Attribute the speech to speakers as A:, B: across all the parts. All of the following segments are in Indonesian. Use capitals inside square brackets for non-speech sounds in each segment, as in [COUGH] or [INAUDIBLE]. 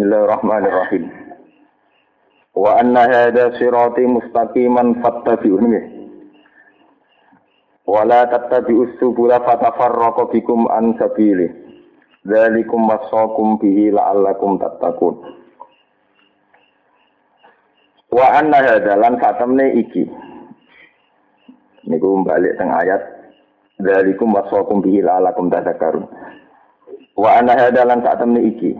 A: Bismillahirrahmanirrahim. Wa anna hadha sirati mustaqiman fattabi'un Wa la tattabi'us subula fatafarraqa bikum an sabili. Dzalikum wasaqum bihi la'allakum tattaqun. Wa anna hadha lan fatamne iki. Niku balik teng ayat Dzalikum wasaqum bihi la'allakum tattaqun. Wa anna hadha lan fatamne iki.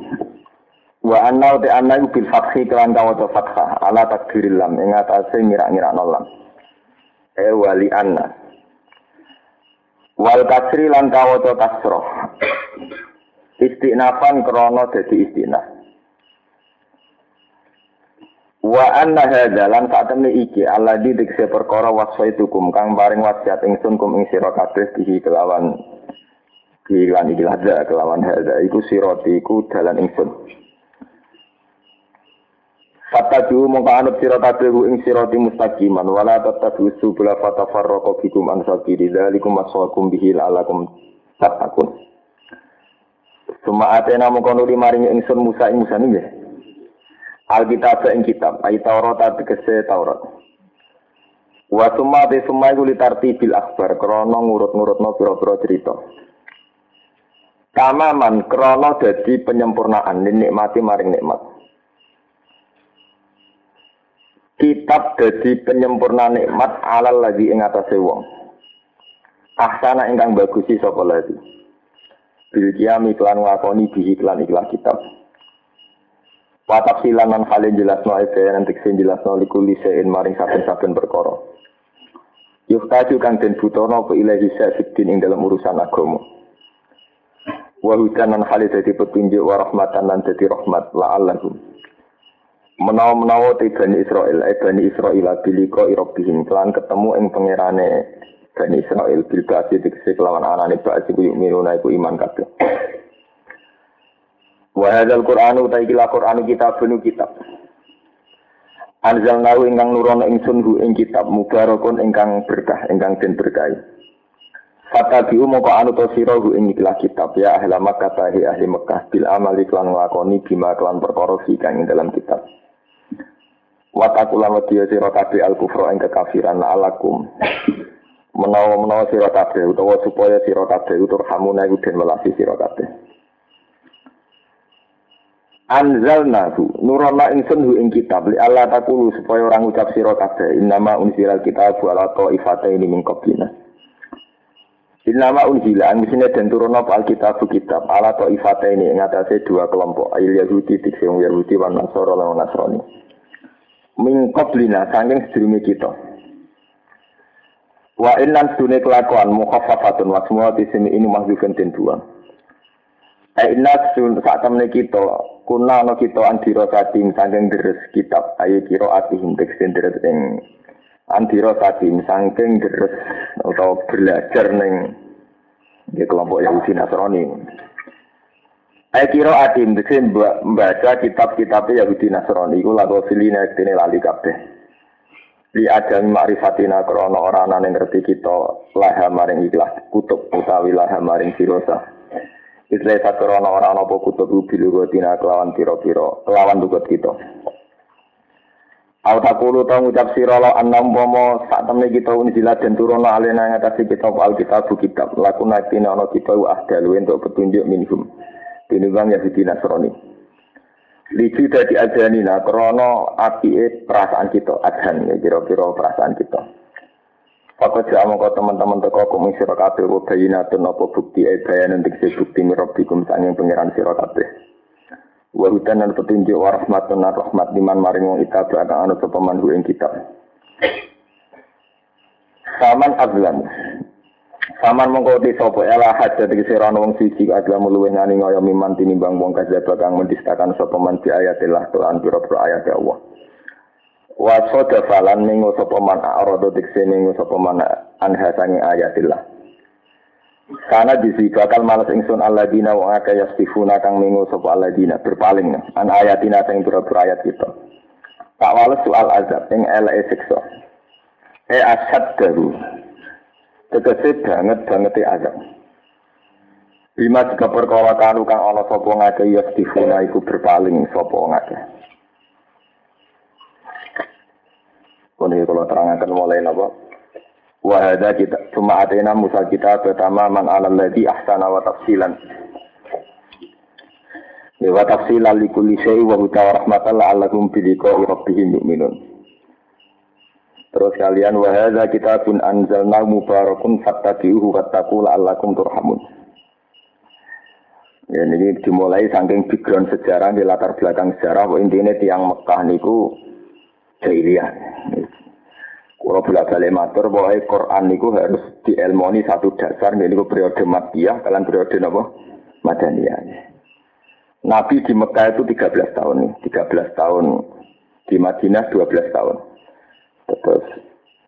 A: Wa anna te anna bil fathi kelan kawaca fathah ala takdiril lam ing atase ngira-ngira lam. E wali anna. Wal kasri lan kawaca kasroh. Istinafan krono dadi istinaf. Wa anna hadza lan satemene iki alladzi dikse perkara wasfaitukum kang paring wasiat ingsun kum ing sira kabeh bihi kelawan Bilan iki kelawan hadza iku sirati iku dalan ingsun. Fatabi'u mongko anut sira kabeh ing sirati mustaqiman wala tattabi'u subula fatafarraqu bikum an sabili dzalikum wasaqum bihi la'allakum tattaqun. Suma atena mongko nuli maring ingsun Musa ing Musa nggih. Alkitab ing kitab ayat Taurat tegese Taurat. Wa summa te summa iku litartibil akhbar krana ngurut-ngurutno pira-pira cerita. Tamaman krana dadi penyempurnaan nikmati maring nikmat. Kitab dadi penyempurna nikmat alal lagi ing atase wong. Ahsana ingkang bagusi sapa lagi. Bil kiami klan nglakoni bihi klan ikhlas kitab. Wa tafsilan man halin jelasno ayat nanti sing jelasno likuli sein maring saben-saben perkara. Yuhtaju kang den butono ke ilahi sa'fiddin ing dalam urusan agama. Wa hudanan dadi petunjuk wa rahmatan lan dadi rahmat la'allahum menawa-menawa te Bani Israel, eh Bani Israel biliko irobihim, kelan ketemu ing pangerane Bani Israel, bil basi dikisi kelawan anane basi ku yu'minuna iku iman kabeh. Wa hadzal Qur'an utai kila Qur'an kitab bunu kitab. Anzalnahu ingkang nurono ingsun hu ing kitab mubarakun ingkang berkah, ingkang den berkahi. Fatabi'u moko anu to sira hu ing ikhlas kitab ya ahli Makkah ahli ahli Mekah bil amali klan nglakoni bima klan perkara kang ing dalam kitab. Watakula wedi sira kabeh al kufra ing kekafiran alakum. Menawa-menawa sira kabeh utawa supaya sira kabeh utur hamuna iku den welasi sira kabeh. Anzalnahu nurana ingsun hu ing kitab li Allah takulu supaya orang ucap sira kabeh innama unzilal kitab ala ini min qablina. Innama unzila angisine den turun apa alkitab kitab ala ini ing atase dua kelompok ayil Yahudi tikse Yahudi wan Nasara lan Nasrani min qablina saking sedurunge kita. Wa innan sedune kelakuan mukhaffafatun wa semua di sini ini mahdzufun den buang. Eh inna sun saat temne kita kuna ana kita andira sating saking deres kitab ayo kira atihim teksen deres ing andira sating saking deres atau belajar ning di kelompok Yahudi Nasrani. Saya kira adim desi membaca kitab-kitab Yahudi Nasrani iku lagu filina dene lali kabeh. Li adam ma'rifatina krana ora ana ning ngerti kita laha maring ikhlas kutub utawi laha maring firosa. Isra krana ora ana apa kutub bilu tina kelawan pira-pira kelawan tugot kita. Au takulu tau ngucap sira la annam umpama sak temne kita unjilat den turun alena ngatasi kita alkitab kitab lakuna tina ana kita ahdalu untuk petunjuk minhum tinimbang Yahudi Nasrani. Licu dari ajanina krono api perasaan kita adhan ya kira-kira perasaan kita. Pakai jamu kau teman-teman teko kumi sira kabeh wa bayinatun apa bukti e bayan untuk si bukti mirabbikum sanging pangeran sira kabeh. Wa hudan dan petunjuk wa rahmatun rahmat liman maring wong itabu akan anu sapa ing kitab. Saman azlam Saman mongko di sapa ela haja tegese ora wong siji adalah luwe ngani ngoyo miman tinimbang wong kajaba kang mendistakan sapa man di ayatillah Tuhan pira-pira ayat Allah. Wa sada falan ningo sapa man arada tegese ningo sapa man anha sange ayatillah. Karena disi bakal males ingsun alladzina wa aka yastifuna kang mingu sapa alladzina berpaling an ayatina sing pira-pira ayat kita. Tak wales soal azab ing eleke siksa. E asad daru tegese banget banget azab. Bima juga perkara kanu kang ana sapa ngake yastifuna iku berpaling sapa ngake. Kone kalau terangkan mulai napa? Wahada kita cuma atena musa kita pertama man alal ladzi ahsana wa tafsilan. Ya wa tafsilan li kulli syai wa huda rahmatan la'allakum bi liqa'i rabbihim. Terus kalian wahada kita pun anzalna mubarakun fattabi'uhu wattaqu la'allakum turhamun. Ya ini dimulai saking background sejarah di latar belakang sejarah bahwa intinya tiang Mekah niku jahiliyah. Kalau bolak balik matur bahwa Quran niku harus dielmoni satu dasar niku periode Makkiyah kalian periode apa? Madaniyah. Nabi di Mekah itu 13 tahun nih, 13 tahun di Madinah 12 tahun. Terus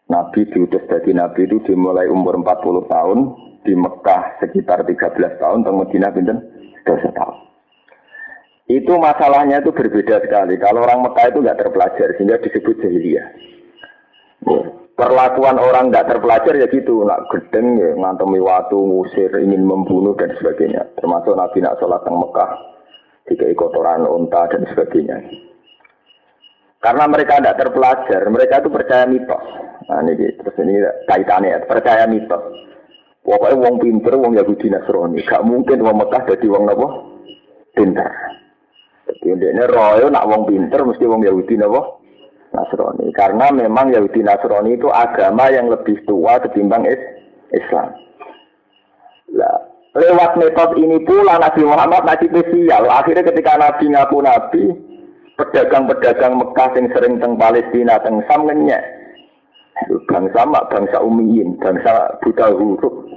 A: Nabi diutus dari Nabi itu dimulai umur 40 tahun, di Mekah sekitar 13 tahun, di Madinah pinten dosa tahu. Itu masalahnya itu berbeda sekali. Kalau orang Mekah itu nggak terpelajar sehingga disebut jahiliyah. Ya. Perlakuan orang nggak terpelajar ya gitu, nak gedeng ya, ngantemi waktu, ngusir, ingin membunuh dan sebagainya. Termasuk Nabi nak sholat di Mekah, tiga kotoran unta dan sebagainya. Karena mereka tidak terpelajar, mereka itu percaya mitos. Nah ini terus ini kaitannya, percaya mitos. Pokoknya wong pinter, wong Yahudi Nasrani. Gak mungkin wong Mekah jadi wong apa? Pinter. Jadi ini royo nak wong pinter mesti wong Yahudi apa? Nasrani. Karena memang Yahudi Nasrani itu agama yang lebih tua ketimbang Islam. Lah, lewat metode ini pula Nabi Muhammad nasib spesial. Akhirnya ketika Nabi ngaku Nabi, pedagang-pedagang Mekah yang sering teng Palestina, teng Sam ngenyek. Bangsa mak, bangsa umiyin, bangsa buta huruf.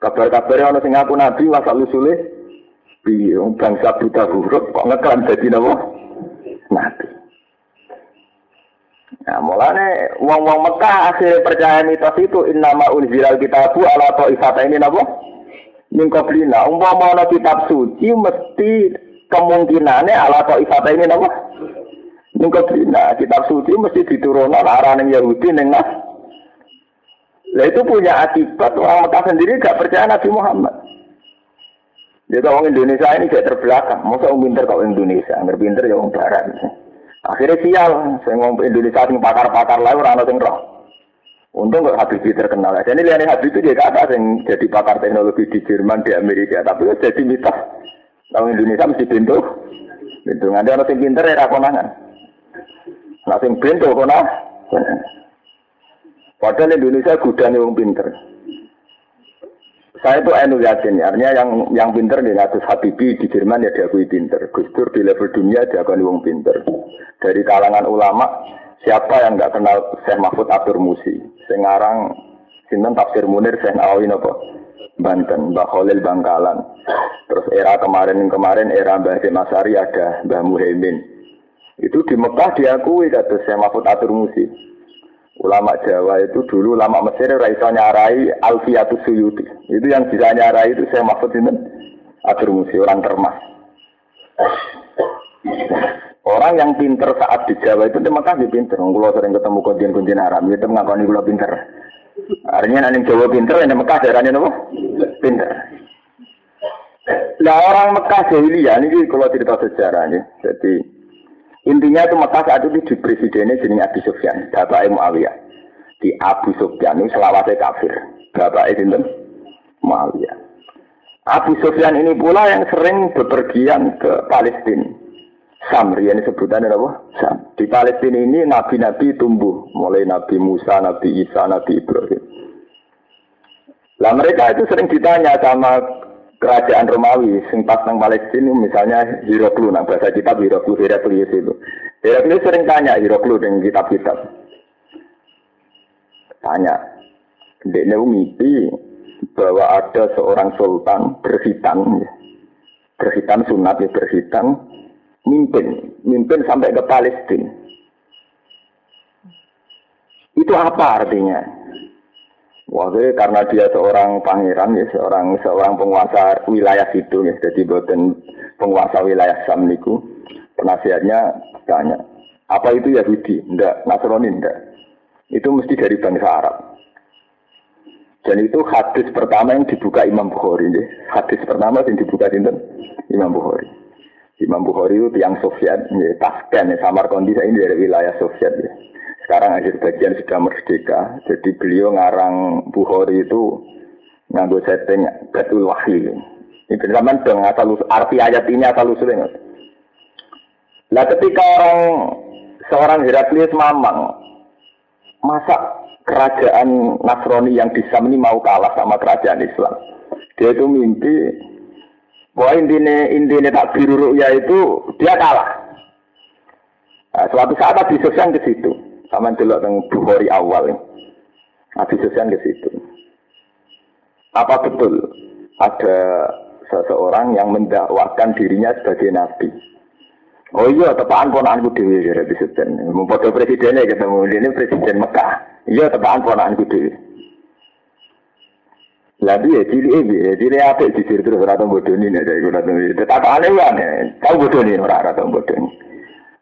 A: Kabar-kabarnya orang sing ngaku nabi masa usule piye bangsa buta huruf kok ngeklan dadi napa? Nabi. Nah, mulane wong-wong Mekah akhirnya percaya mitos itu innama unzilal kitabu ala ta'ifata ini napa? Min qablina. Umpama ana kitab suci mesti kemungkinannya ala ta'ifata ini napa? Min qablina. Kitab suci mesti diturunkan arah ning Yahudi ning Nas Nah itu punya akibat orang Mekah sendiri gak percaya Nabi Muhammad. Jadi orang Indonesia ini gak terbelakang. Masa orang pinter kalau Indonesia, nggak pinter ya orang Barat. Akhirnya sial, saya ngomong Indonesia sing pakar-pakar lain orang sing roh. Untung kok Habibie terkenal. Jadi lihat Habibie itu dia kata yang jadi pakar teknologi di Jerman, di Amerika. Tapi jadi mitos. Orang Indonesia mesti pintu. Pintu. Nanti orang sing pinter ya konangan. Nah sing pintu konang. Padahal Indonesia gudang yang pinter. Saya itu enu yakin, artinya yang yang pinter nih ngatus Habibi di Jerman ya diakui pinter. Gus Dur di level dunia diakui wong pinter. Dari kalangan ulama, siapa yang nggak kenal Syekh Mahfud Abdur Musi? Sekarang sinten tafsir Munir Syekh Nawawi nopo? Banten, Mbah Khalil Bangkalan. Terus era kemarin-kemarin era Mbah Masari ada Mbah Muhaimin. Itu di Mekah diakui kata Syekh Mahfud Abdur Musi. Ulama Jawa itu dulu ulama Mesir raiso nyarai Alfiatus Suyuti. Itu yang bisa nyarai itu saya maksud ini atur musi orang termas. Orang yang pinter saat di Jawa itu terima kasih pinter. Kalau sering ketemu konjen konjen Arab, itu mengakoni kalau pinter. Artinya nanti Jawa pinter, ini Mekah daerahnya apa? Pinter. Nah orang Mekah jahiliyah ini kalau cerita sejarahnya. Jadi Intinya itu Mekah saat itu di presidennya jenis Abu Sufyan, Bapak Muawiyah. Di Abu Sufyan itu selawatnya kafir. Bapak itu Muawiyah. Abu Sufyan ini pula yang sering bepergian ke Palestina. Samri ini sebutannya apa? Sam. Di Palestina ini nabi-nabi tumbuh, mulai Nabi Musa, Nabi Isa, Nabi Ibrahim. Lah mereka itu sering ditanya sama kerajaan Romawi sing pas nang Palestina misalnya Hiroklu nah bahasa kitab Hiroklu Heraklius itu. Heraklius sering tanya Hiroklu dengan kitab-kitab. Tanya dia mimpi bahwa ada seorang sultan berhitan berhitan sunat ya berhitan mimpin mimpin sampai ke Palestina. Itu apa artinya Waktu karena dia seorang pangeran ya seorang seorang penguasa wilayah situ ya jadi buatan penguasa wilayah Sam niku penasihatnya tanya apa itu Yahudi? Enggak, Nasrani enggak. Itu mesti dari bangsa Arab. Dan itu hadis pertama yang dibuka Imam Bukhari. Ya. Hadis pertama yang dibuka Sinten Imam Bukhari. Imam Bukhari itu tiang Soviet, ya, Tashkent, ya, Samarkandi ini dari wilayah Soviet. Ya. Sekarang akhir bagian sudah merdeka, jadi beliau ngarang Bukhari itu nganggo setting Batul Wahyi. Ini zaman dong asal arti ayat ini asal usulnya. Nah ketika orang seorang Heraklius mamang, masa kerajaan Nasrani yang di Sam ini mau kalah sama kerajaan Islam? Dia itu mimpi bahwa intinya intinya tak biru ya itu dia kalah. Nah, suatu saat Nabi Sufyan ke situ, sama dulu dengan Bukhari awal. Nabi Sufyan ke situ. Apa betul ada seseorang yang mendakwakan dirinya sebagai nabi? Oh iya, tepaan ponakanku dewi ya Nabi Sufyan. Memfoto presidennya ketemu ini presiden Mekah. Iya, tepaan ponakanku dewi. Lalu ya cili ini, ya cili apa di sini terus rata bodoh ini nih dari rata. Tetap aneh nih, tahu bodoh ini rata bodoh.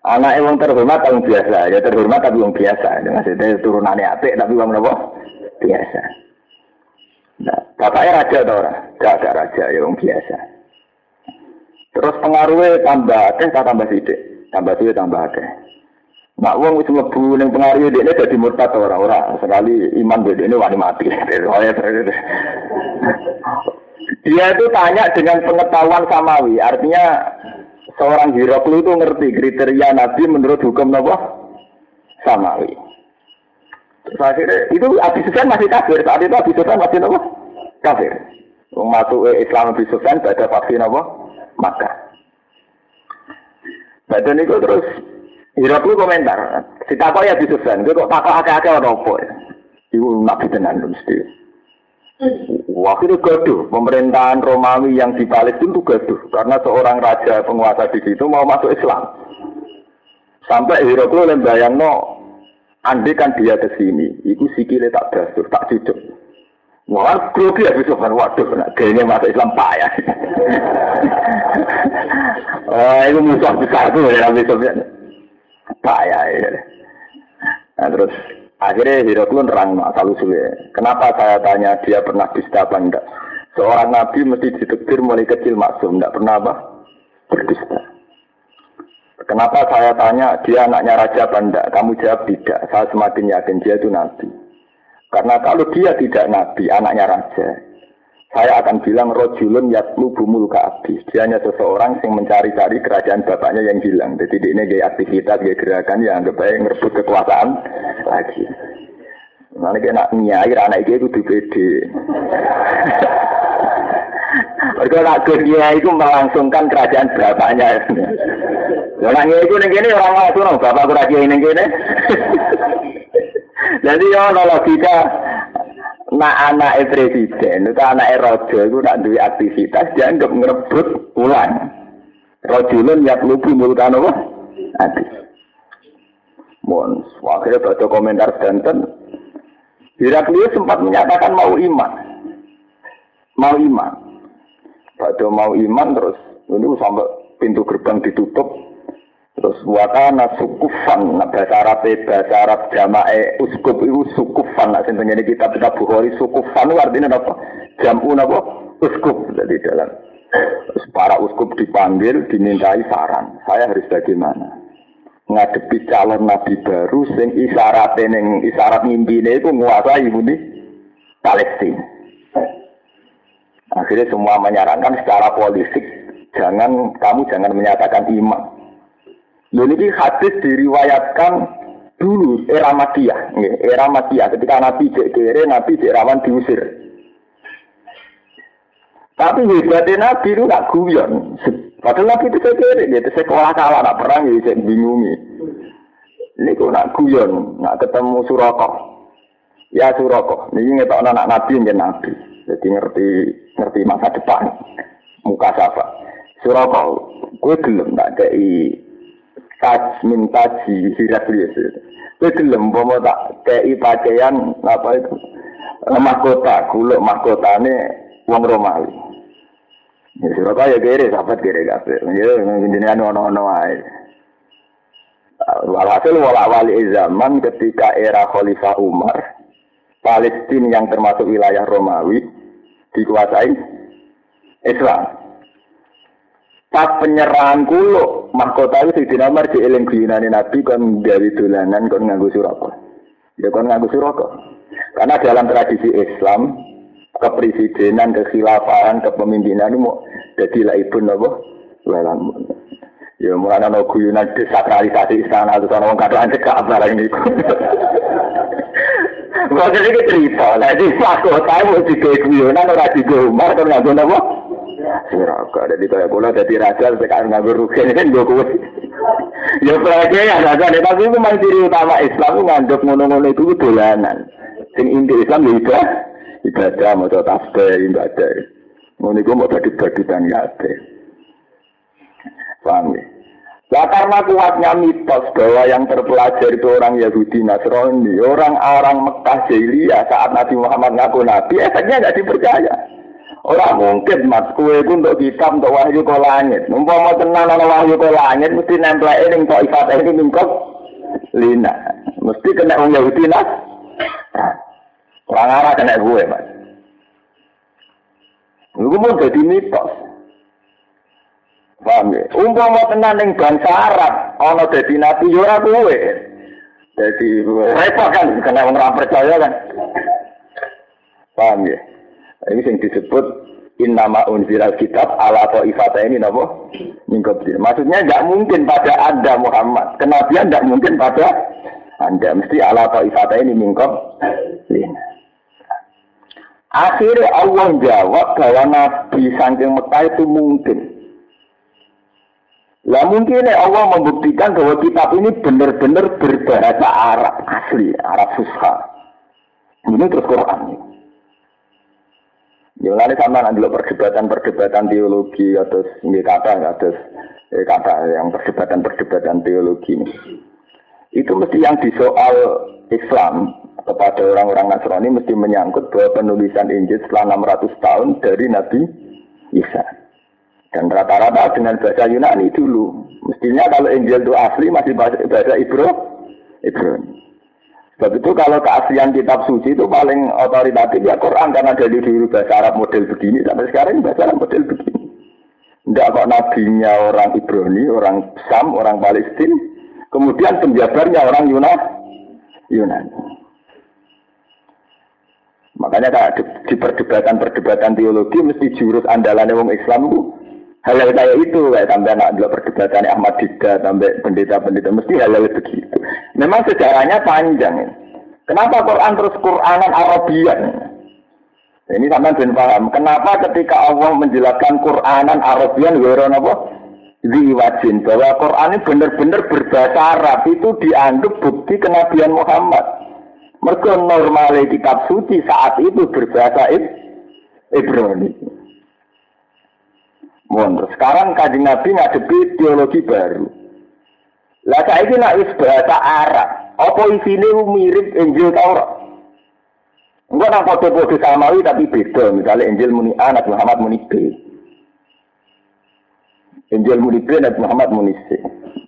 A: Anak yang terhormat yang biasa, ya terhormat tapi yang biasa. Maksudnya turunannya apik tapi yang apa? Biasa. Nah, bapaknya raja atau orang? Gak ada raja, ya yang biasa. Terus pengaruhnya tambah akeh, tambah sidik. Tambah sidik, tambah akeh. Nak wong wis mlebu ning pengaruh dekne dadi murtad ora ora sekali iman dekne wani mati. [LAUGHS] Dia itu tanya dengan pengetahuan samawi, artinya seorang Hiroklu itu ngerti kriteria Nabi menurut hukum Nabi samawi. Terus itu Abi Sufyan masih kafir, saat itu Abi Sufyan masih Nabi kafir. Masuk Islam Abi Sufyan pada vaksin apa? Maka. Badan itu terus Hirok lu komentar, ya bisa sen, gue kok takut akeh-akeh apa ya? Ibu nabi tenan mesti. Itu gaduh, pemerintahan Romawi yang di Palestina itu gaduh, karena seorang raja penguasa di situ mau masuk Islam. Sampai Hirok lu lembayang no, andai kan dia ke sini, itu sikile tak dasur, tak cucuk. Wah, grogi ya bisa kan waduh, nah, kayaknya masuk Islam payah. [LAUGHS] oh, itu musuh besar tuh ya Sofyan. Payah ya. Nah, terus akhirnya Hiraklun nerang asal usulnya. Kenapa saya tanya dia pernah dusta apa enggak? Seorang nabi mesti ditektir mulai kecil maksum, enggak pernah apa? Berdusta. Kenapa saya tanya dia anaknya raja apa enggak? Kamu jawab tidak. Saya semakin yakin dia itu nabi. Karena kalau dia tidak nabi, anaknya raja, saya akan bilang rojulun yatlu bumul kaabi. Dia hanya seseorang yang mencari-cari kerajaan bapaknya yang hilang. Jadi ini gaya aktivitas, gaya gerakan yang anggap baik merebut kekuasaan lagi. Nanti kena nyai anak itu di PD. Mereka nak dunia itu melangsungkan kerajaan bapaknya. Orang itu ini orang langsung, bapak kerajaan ini gini. Jadi ya logika nak anak presiden itu anak raja itu nak duwe aktivitas dianggap ngerebut ulang. Rajulun yak lubu mulkan apa? Adi. Mohon, akhirnya baca komentar Banten. Heraklius sempat menyatakan mau iman. Mau iman. Pada mau iman terus, ini sampai pintu gerbang ditutup, Terus wakana sukufan, nah bahasa Arab bahasa Arab jamae uskup itu sukufan, nah sing ini kitab kitab Bukhari sukufan artinya apa? Jamu apa? Uskup jadi dalam. Para uskup dipanggil, dimintai saran. Saya harus bagaimana? Ngadepi calon nabi baru sing isyarat neng isyarat mimpine itu menguasai ini Palestina. Akhirnya semua menyarankan secara politik jangan kamu jangan menyatakan iman ini hadis diriwayatkan dulu era Madiyah, era Madiyah ketika Nabi cek kere, Nabi cek rawan diusir. Tapi hebatnya Nabi itu nggak guyon. Padahal Nabi itu kere, dia sekolah kalah, nak perang, dia cek bingungi. Ini kok nak guyon, nak ketemu Suroko. Ya Suroko, ini ngetok anak Nabi yang Nabi. Jadi ngerti ngerti masa depan. Muka siapa? Suroko, gue gelem tak kayak taj minta ji Heraklius. Kowe gelem umpama tak kei pakaian apa itu mahkota, kuluk mahkotane wong Romawi. Ya Surabaya kere sahabat kere kabeh. Ya jenengan ono-ono wae. Walhasil wala wali zaman ketika era Khalifah Umar Palestina yang termasuk wilayah Romawi dikuasai Islam. Pas penyerahan kulo, mahkota itu Sayyidina Umar di eling guyunane Nabi kon gawe dolanan kon nganggo suraka. Ya kon nganggo suraka. Karena dalam tradisi Islam, kepresidenan, kekhilafahan, kepemimpinan itu mau jadi lah ibu nabo lalang. Ya mulai ana guyunan desakralisasi istana [LAUGHS] itu ana wong kadang cekak barang niku. Kok jadi cerita, lah di mahkota mau digawe guyonan ora digawe Umar kon nganggo? Neraka. Jadi kayak kula jadi raja sekarang nggak rugi [LAUGHS] kan kuwi. Ya pelajar ya raja deh tapi ciri utama Islam itu ngandep ngono-ngono itu dolanan. Sing inti Islam ya ibadah, ibadah mau tasbih ibadah. Ngono iku mau badut-badutan ya ada. Paham ya? Karena kuatnya mitos bahwa yang terpelajar itu orang Yahudi Nasrani, orang-orang Mekah Jahiliyah saat Nabi Muhammad ngaku Nabi, efeknya nggak dipercaya. Orang mungkin mas kue itu untuk kitab untuk wahyu ke langit. Mau tenang ana wahyu ke langit mesti nempel ini kok ikat ini mingkop lina. Mesti kena orang Yahudi nas. Orang arah kena gue mas. Lu mau jadi mitos. Paham ya? Umpama mau tenang ning bangsa Arab, ana dadi nabi yo ora kowe. Jadi repot kan kena wong ora percaya kan. Paham ya? Ini yang disebut innama unzilal kitab ala ifata ini napa mingkobdir. Maksudnya tidak mungkin pada Anda Muhammad. Kenabian tidak mungkin pada Anda. Mesti ala ifata ini mingkob. Akhirnya Allah jawab bahwa Nabi Sangking Mekah itu mungkin. Lah mungkin Allah membuktikan bahwa kitab ini benar-benar berbahasa Arab asli, Arab Fusha. Ini terus Quran. Ya lalu sama nanti lo perdebatan-perdebatan teologi atau ini kata atau eh, kata yang perdebatan-perdebatan teologi itu mesti yang di soal Islam kepada orang-orang Nasrani mesti menyangkut bahwa penulisan Injil setelah 600 tahun dari Nabi Isa. Dan rata-rata dengan bahasa Yunani dulu. Mestinya kalau Injil itu asli masih bahasa Ibro, Ibrani. Sebab itu kalau keaslian kitab suci itu paling otoritatif ya Quran karena dari dulu bahasa Arab model begini sampai sekarang bahasa Arab model begini. Tidak kok nabinya orang Ibrani, orang Sam, orang Palestina, kemudian penjabarnya orang Yunani. Yunani. Makanya di, di perdebatan-perdebatan teologi mesti jurus andalan orang Islam itu hal-hal kayak itu kayak sampai anak dua perdebatan Ahmad Dida sampai pendeta-pendeta mesti hal-hal begitu. Memang sejarahnya panjang. Ya. Kenapa Quran terus Quranan Arabian? Ini sampai ben paham. Kenapa ketika Allah menjelaskan Quranan Arabian wiron apa? Diwajin bahwa Quran ini benar-benar berbahasa Arab itu dianggap bukti kenabian Muhammad. Mereka normal kitab suci saat itu berbahasa Ibrani. Mohon sekarang kajian Nabi ngadepi teologi baru. Lah saya ini nak wis bahasa Arab. Apa isine mirip Injil Taurat? Enggak nang foto-foto samawi tapi beda. Misalnya Injil muni A, Nabi Muhammad muni B. Injil muni B, Nabi Muhammad muni C.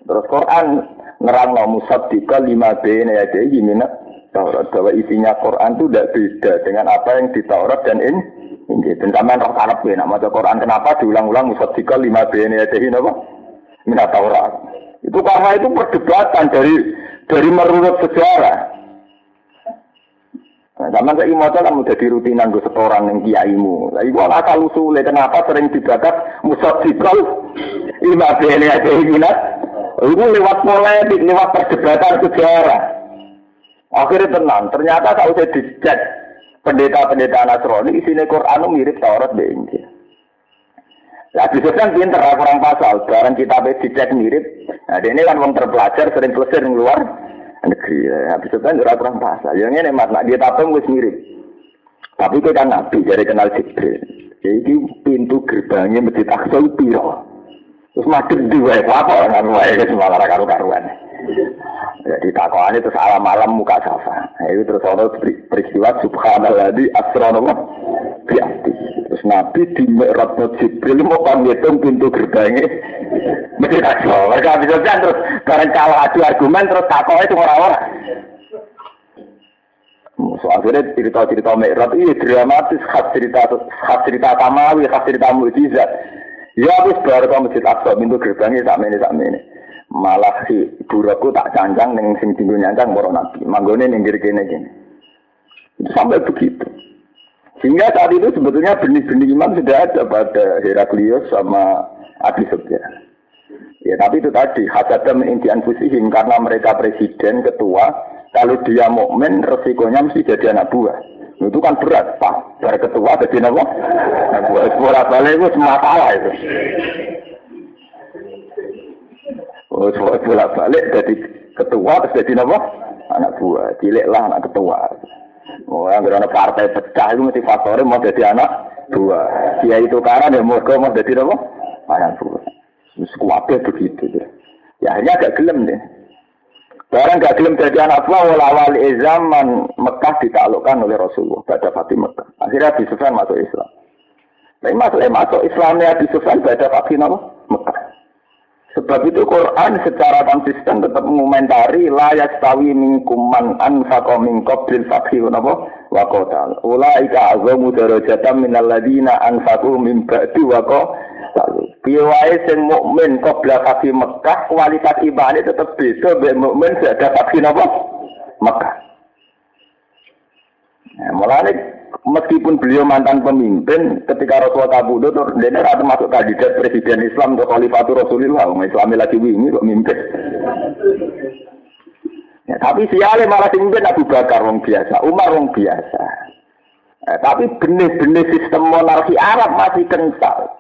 A: Terus Quran nerang no musaddiqa lima B ya jadi gimana? Taurat bahwa isinya Quran itu tidak beda dengan apa yang di Taurat dan in Injil. Dan sampean roh karep nama Quran kenapa diulang-ulang musaddiqa lima B ya jadi apa? Minat Taurat. Itu karena itu perdebatan dari dari merunut sejarah. Nah, zaman saya imoto kan udah dirutinan gue setoran yang kiaimu. Nah, ibu asal usulnya kenapa sering dibakat musadikal lima bene aja minat. Itu lewat polemik, lewat perdebatan sejarah. Akhirnya tenang, ternyata kalau saya dicek pendeta-pendeta Nasrani, isinya Quran mirip Taurat dan Injil. Nah, kan pinter, kurang pasal. Barang kita dicek mirip. Nah, ini kan orang terpelajar, sering selesai di luar negeri. Ya, bisa kan kurang pasal. Yang ini mas, nak dia tapem wis mirip. Tapi kita kan nabi, dari kenal Jibril. Jadi pintu gerbangnya Masjid Aqsa piro. Terus madem dua, apa kan wae semua karu-karuan. Jadi takoan itu salah malam muka safa. Nah, itu terus ono peristiwa subhanallah di astronom biati. Terus Nabi di Mi'raj Jibril mau panggitung pintu gerbangnya. Mesti takso. Mereka bisa kan terus karena kalau adu argumen terus takoi itu orang-orang. So akhirnya cerita-cerita Mi'raj iya dramatis khas cerita khas cerita Tamawi, khas cerita mujizat. Ya wis baru ke Masjid Aqsa pintu gerbangnya sak mene sak mene. Malah si buraku tak cancang ning sing tinggu nyancang para nabi. Manggone ning kene kene. Itu sampai begitu. Sehingga saat itu sebetulnya benih-benih iman sudah ada pada Heraklius sama Abi Sufyan. Ya tapi itu tadi hasada intian fusihim karena mereka presiden, ketua, kalau dia mukmin resikonya mesti jadi anak buah. Itu kan berat, Pak. Dari ketua jadi apa? Anak buah. Sekolah balik itu itu. Oh, sekolah balik jadi ketua jadi apa? Anak buah. Cilik lah anak ketua. Oh, yang berada partai pecah itu mesti faktornya mau jadi anak buah. Dia itu karena dia mau mau jadi apa? Anak buah. Sekuatnya begitu. Ya akhirnya agak gelem deh. Barang gak gelem jadi anak buah awal zaman Mekah ditaklukkan oleh Rasulullah pada Fatih Mekah. Akhirnya Abi Sufyan masuk Islam. Tapi masalah masuk Islamnya Abi Sufyan pada Fatih Mekah. Sebab itu Quran secara konsisten tetap mengomentari la yastawi minkum man anfaqa min qablil fathi wa. Ulaika azamu darajatan minal ladina anfaqu min ba'di wa qatal. Piye wae sing mukmin qabla fathi Mekah kualitas ibadah tetap beda mbek mukmin ada fathi napa Mekah. Nah, mulai meskipun beliau mantan pemimpin ketika Rasulullah kabudut dia tidak termasuk kandidat presiden Islam untuk khalifatul Rasulullah Islam lagi wingi kok mimpin ya, tapi siale malah mimpin Abu Bakar wong biasa Umar wong biasa eh, tapi benih-benih sistem monarki Arab masih kental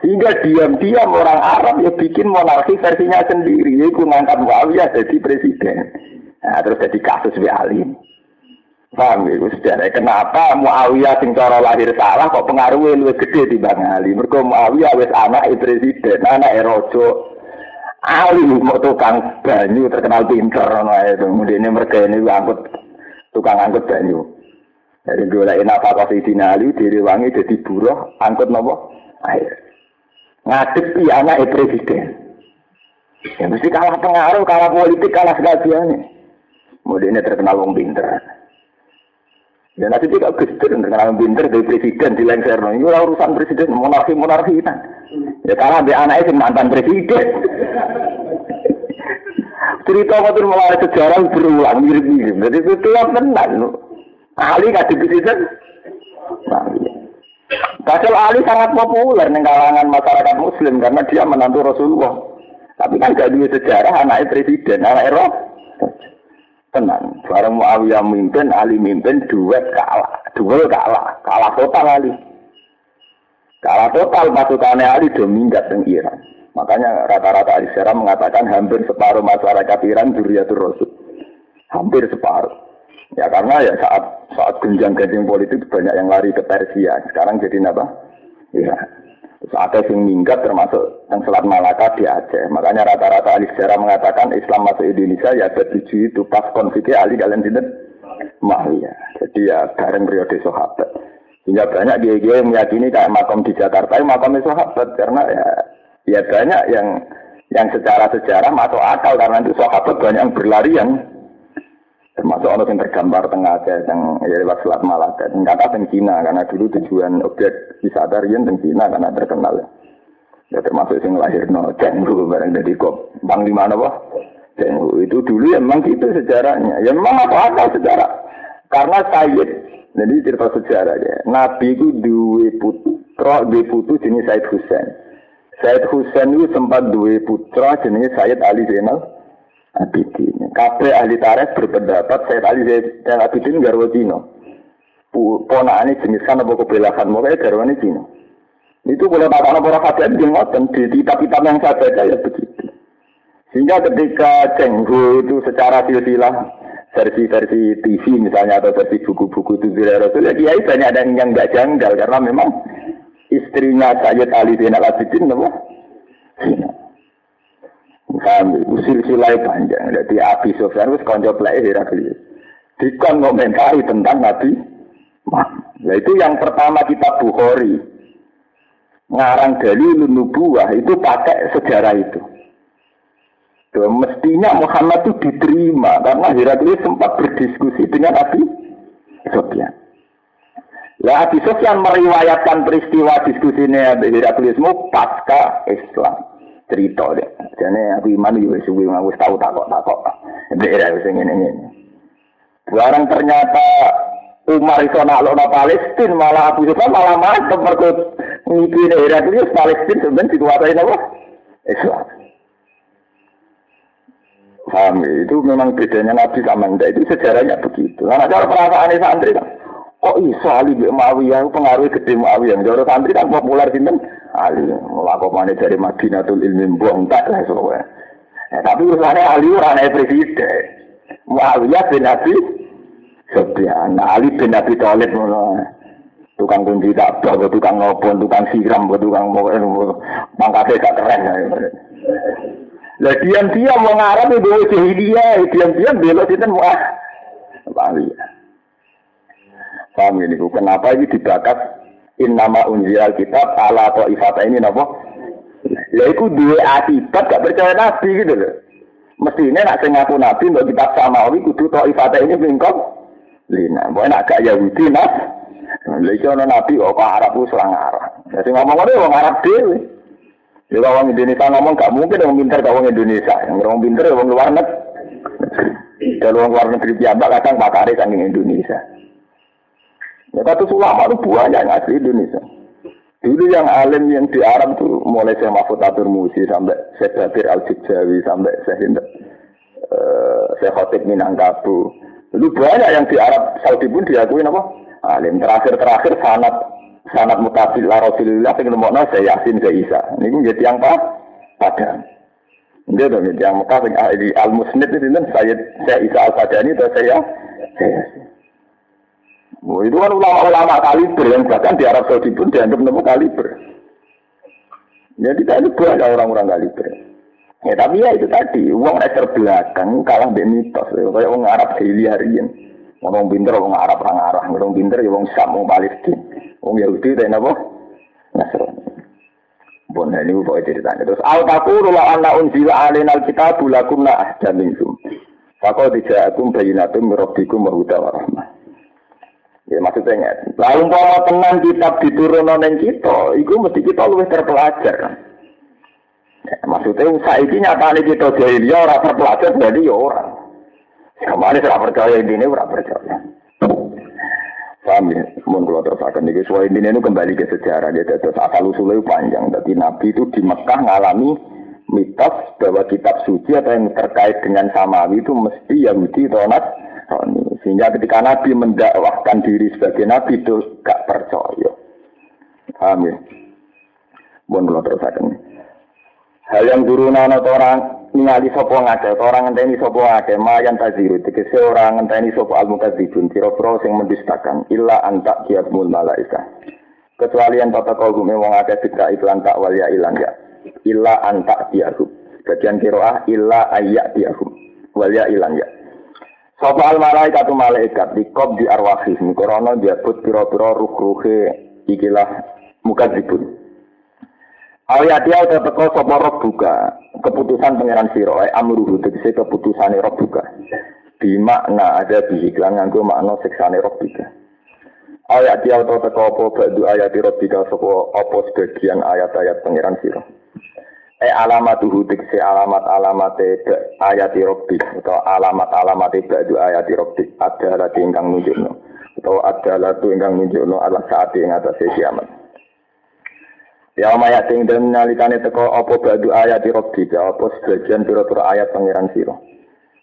A: sehingga diam-diam orang Arab ya bikin monarki versinya sendiri. Itu ngangkat Muawiyah jadi presiden. Nah, terus jadi kasus Ali. Paham ya, sejarah. Kenapa Muawiyah sing cara lahir salah kok pengaruhnya lebih gede di Bang Ali. Mereka Muawiyah wis anak presiden, anak erojo. Ali mau tukang banyu terkenal pinter. Nah, itu. Kemudian ini mereka ini angkut tukang angkut banyu. Jadi dua apa kau Ali wangi jadi buruh angkut nopo air ngadepi anak presiden. Ya mesti kalah pengaruh, kalah politik, kalah segalanya. Kemudian terkenal wong pinter. Ya nanti gestur terkenal wong pinter dari presiden di lengser. Ini urusan presiden monarki monarki kita. Ya karena dia anaknya mantan presiden. [LAUGHS] Cerita waktu mulai sejarah berulang mirip-mirip. Jadi itu yang tenang. Ahli nggak presiden. Iya. Padahal Ali sangat populer di kalangan masyarakat Muslim karena dia menantu Rasulullah. Tapi kan gak dua sejarah anaknya presiden, anak Eropa. Tenang, bareng Muawiyah mimpin, Ali mimpin, duet kalah, duel kalah, kalah total Ali. Kalah total pasukannya Ali do minggat di Iran. Makanya rata-rata Ali Seram mengatakan hampir separuh masyarakat Iran Duriyatul Rasul. Hampir separuh. Ya karena ya saat saat genjang-genjing politik banyak yang lari ke Persia. Sekarang jadi apa? Ya. Terus ada yang minggat termasuk yang Selat Malaka di Aceh. Makanya rata-rata ahli sejarah mengatakan Islam masuk Indonesia ya tujuh itu pas konfliknya ahli kalian tidak ya. Jadi ya bareng periode sahabat. Sehingga banyak dia yang meyakini kayak makam di Jakarta, makamnya sahabat karena ya ya banyak yang yang secara sejarah masuk akal karena itu sahabat banyak yang berlari yang Termasuk orang yang tergambar tengah Aceh, yang ya lewat Selat Malaka. Dan kata teng Cina, karena dulu tujuan objek wisata rian teng Cina karena terkenal. Ya termasuk yang lahir no Cenggu barang dari kop. Bang di mana wah? Cenggu itu dulu ya memang gitu sejarahnya. Ya memang apa akal sejarah. Karena Sayyid, jadi cerita sejarah ya. Nabi itu dua putra, dua putu jenis Sayyid Husain. Sayyid Husain itu sempat dua putra jenis Sayyid Ali Zainal Abidin. Kabeh ahli tarikh berpendapat Sayyid Ali Zainal Abidin garwa Cina. Ponakane jenis kan apa mulai garwane Cina. Itu boleh bakal para hadiah di ngoten di kitab-kitab yang saya baca ya begitu. Sehingga ketika Cenggu itu secara silsilah versi-versi TV misalnya atau versi buku-buku itu Rasul ya kiai banyak ada yang nggak janggal karena memang istrinya Sayyid Ali Zainal Abidin apa? Cina. Kami usil silai panjang. Jadi Abi Sofyan itu konco play Heraklius. Dikon komentari tentang Nabi Nah itu yang pertama kita Bukhari. Ngarang dari nubuah itu pakai sejarah itu. Tuh, mestinya Muhammad itu diterima karena Heraklius sempat berdiskusi dengan Abi Sofyan. Lah Abi Sofyan meriwayatkan peristiwa diskusinya Herakliusmu pasca Islam. Cerita deh. Jadi aku iman juga suwi aku tahu takok takok. Daerah wis ngene ngene. Barang ternyata Umar iso naklokno Palestina malah Abu Sufyan malah mantep mergo ngikine Heraklius Palestina sebenarnya dikuasai apa? Islam. Paham ya? Itu memang bedanya Nabi sama Anda. Itu sejarahnya begitu. Karena cara perasaan santri kan. Kok iso Ali bin Muawiyah pengaruh gede Muawiyah. Jauh santri kan populer sinten Ali. Melakukannya dari Madinatul Ilmi buang tak lah soalnya. Ya, tapi urusannya Ali orang presiden. Muawiyah bin Nabi Sofyan. Ali bin Nabi Thalib tukang kunci tak tukang ngopon, tukang siram, tukang mau mangkatnya gak keren. Lah diam-diam mau ngarap itu jahiliyah, diam-diam belok itu mau ah. Bali. Paham ini, kenapa ini dibakat in nama unzil kitab ala atau ifata ini napa? Ya itu dua akibat gak percaya nabi gitu loh. Mestinya nak sing ngaku nabi untuk kitab samawi kudu to ifata ini bingkong. Lina, boleh nak gak Yahudi nas. Lha iso nabi kok Arab ku selang Arab. Ya sing ngomong ngene wong Arab dhewe. Ya orang Indonesia ngomong gak mungkin orang pinter gak orang Indonesia. Yang orang pinter orang [LAUGHS] luar negeri. Kalau orang luar negeri biasa kadang pakare kan Indonesia. Ya kata ulama itu banyak yang asli Indonesia. Dulu yang alim yang di Arab tuh mulai saya Mahfud Atur Musi sampai saya Bakir Al Jawi sampai saya Hind, uh, saya Khotib Minangkabau. Dulu banyak yang di Arab Saudi pun diakui apa? Alim terakhir-terakhir sanat sanat mutasil la Rasulullah sing nemokno saya Yasin saya Isa. Niku nggih tiyang apa? Padang. Nggih to nggih tiyang Mekah sing al musnid itu saya saya Isa al Padani atau saya saya Oh, itu kan ulama-ulama kaliber yang bahkan di Arab Saudi pun dianggap nemu kaliber. Jadi kita itu banyak orang-orang kaliber. Ya tapi ya itu tadi, uang laser belakang kalah dari mitos. Kayak uang Arab daily harian. Orang pinter, orang Arab, orang Arab. Orang pinter, ya orang Sam, orang Palestina. Wong Yahudi dan apa? Nasrani. Bon ini kok ceritanya. Terus al taqulu la anna unzila alaina alkitab lakunna ahda minkum. Faqad ja'akum bayyinatun min rabbikum wa hudan wa rahmah. Ya maksudnya. Lalu umpama tenan kitab diturunno ning kita, iku mesti kita luwih terpelajar. Ya, maksudnya saiki nyatane kita jahiliyah ora terpelajar berarti ya orang. Kemarin ora percaya ini ora percaya. Paham ya? Mohon kalau terusakan. Ini sesuai ini itu kembali ke sejarah. Ya, terus asal usulnya panjang. Jadi Nabi itu di Mekah ngalami mitos bahwa kitab suci atau yang terkait dengan samawi itu mesti Yahudi atau Nasrani. Sehingga ketika Nabi mendakwahkan diri sebagai Nabi itu gak percaya. Paham ya? Mohon kalau terusakan. Hal yang turunan atau orang ningali sapa ngake orang ngenteni sapa ngake mayan taziru tegese orang ngenteni sapa al mukadzibun pira-pira sing mendustakan illa anta kiatmul malaika kecuali yang tata kau gume wong akeh tidak iklan tak wal ya ilan ya illa anta diahu bagian kiroah illa ayak diahu wal ya ilan ya sapa al malaikat tu malaikat dikob di arwahih mikrono diabut pira-pira ruh-ruhe ikilah mukadzibun Awiyati atau teko sapa roh buka keputusan pangeran sira ae amruhu tegese keputusane roh buka. Di makna ada di iklan nganggo makna siksane roh buka. Ayat dia atau teko apa badu ayat roh buka sapa apa sebagian ayat-ayat pangeran sira. E alamatuhu tegese alamat-alamate ayat roh atau alamat-alamate badu ayat roh adalah ingkang nunjukno atau adalah tu ingkang nunjukno ala saat ing atase kiamat. Ya maya ting dan nalikane teko apa badu ayat rabbi apa sebagian pira-pira ayat pangeran sira.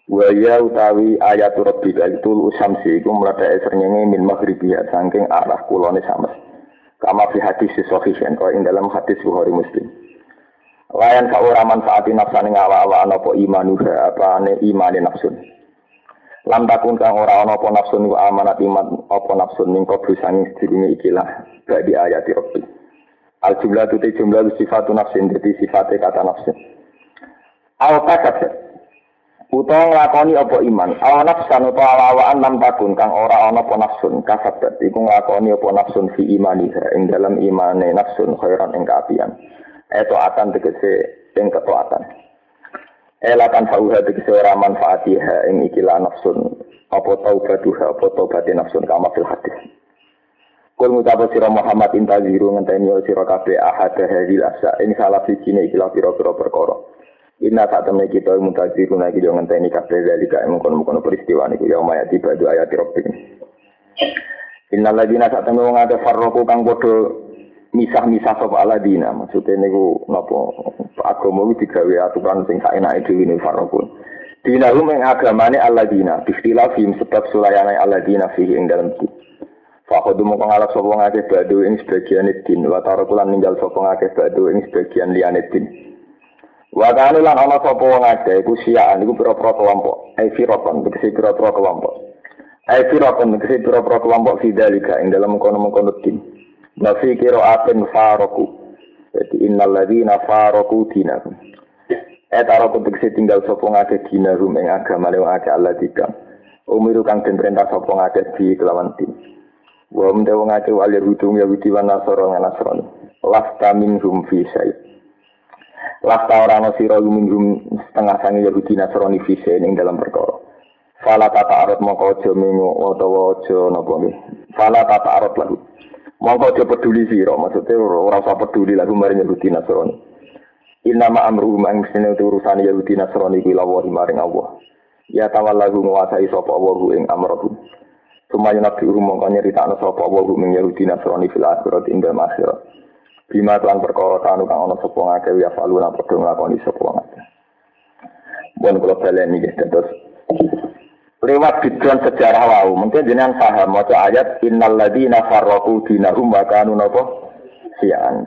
A: Wa ya utawi ayat rabbi itu usamsi iku mletheke srengenge min maghribiya saking arah kulone sames. Kama fi hadis sahih kau ing dalam hadis Bukhari Muslim. Layan ka ora manfaati nafsane ngawa-awa apa imanuha apa ane imane nafsun. Lam takun kang ora ana apa nafsun wa amanat iman apa nafsun ning kobru sanging sedurunge ikilah badi ayat rabbi. Al jumlah itu jumlah sifat nafsin jadi sifatnya kata nafsin. Al kasat utawa nglakoni apa iman. Al nafsan utawa lawaan lam takun kang ora ana apa nafsun kasat iku nglakoni apa nafsun fi imaniha ing dalam imane nafsun khairan ing kaapian. Eto atan tegese ing ketaatan. Elatan fauha tegese ora manfaatiha ing ikilah nafsun. Apa taubatuha apa taubate nafsun kama fil hadis. Kul ngucapa sira Muhammad intaziru ngenteni sira kabeh ahad hadil asa. Ing salah siji ne ikilah pira-pira perkara. Inna saat temen kita mutaziru lagi yo ngenteni kabeh dalika mengkon-mengkon peristiwa niku ya maya tiba ayat rabbik Inna ladina saat temen wong ada farroku kang padha misah-misah sapa aladina maksudnya niku napa agama iki digawe aturan sing saenake dhewe ne farroku Dinahum ing agamane aladina bistilafim sebab sulayane aladina fihi ing dalam kita Fakodu mau ngalap sopo ngake badu ing sebagian din, wa tarokulan ninggal sopo ngake badu ing sebagian liane din. Wa kanu lan ana sopo ngake iku siaan iku pira-pira kelompok, ai firaqon tegese pira-pira kelompok. Ai firaqon tegese pira-pira kelompok fidalika ing dalam mengkono-mengkono din. Nafi kira aten faroku. Jadi innal ladzina faroku dinakum. Eh taroku tegese tinggal sopo ngake dinarum ing agama lewa ngake Allah dikam. Umiru kang den perintah sopo ngake di kelawan din. Wa mte wong akeh wal yahudum yahudi wa nasara lan nasrani. Lasta minhum fi syai. Lasta ora ana sira minhum setengah sange yahudi nasrani fi syai ing dalam perkara. Fala tata arut mongko mengu utawa aja napa nggih. Fala tata arut lagu. Mongko aja peduli sira, maksudnya ora usah peduli lagu maring yahudi nasrani. Inna ma amru mang mestine urusan yahudi nasrani kuwi lawa maring Allah. Ya tawallahu nguasai sapa Allah ing amrahum. Sumaya nabi urum mongko nyeritakno sapa wa hu min Yahudi Nasrani fil akhirat ing dalem akhirat. Bima kelan perkara kanu kang ana sapa ngake ya falu lan padha nglakoni sapa ngake. Bon kula baleni nggih terus lewat biduan sejarah wau. Mungkin jenengan paham. Maca ayat innal ladzina farraqu dinahum wa kanu napa? Sian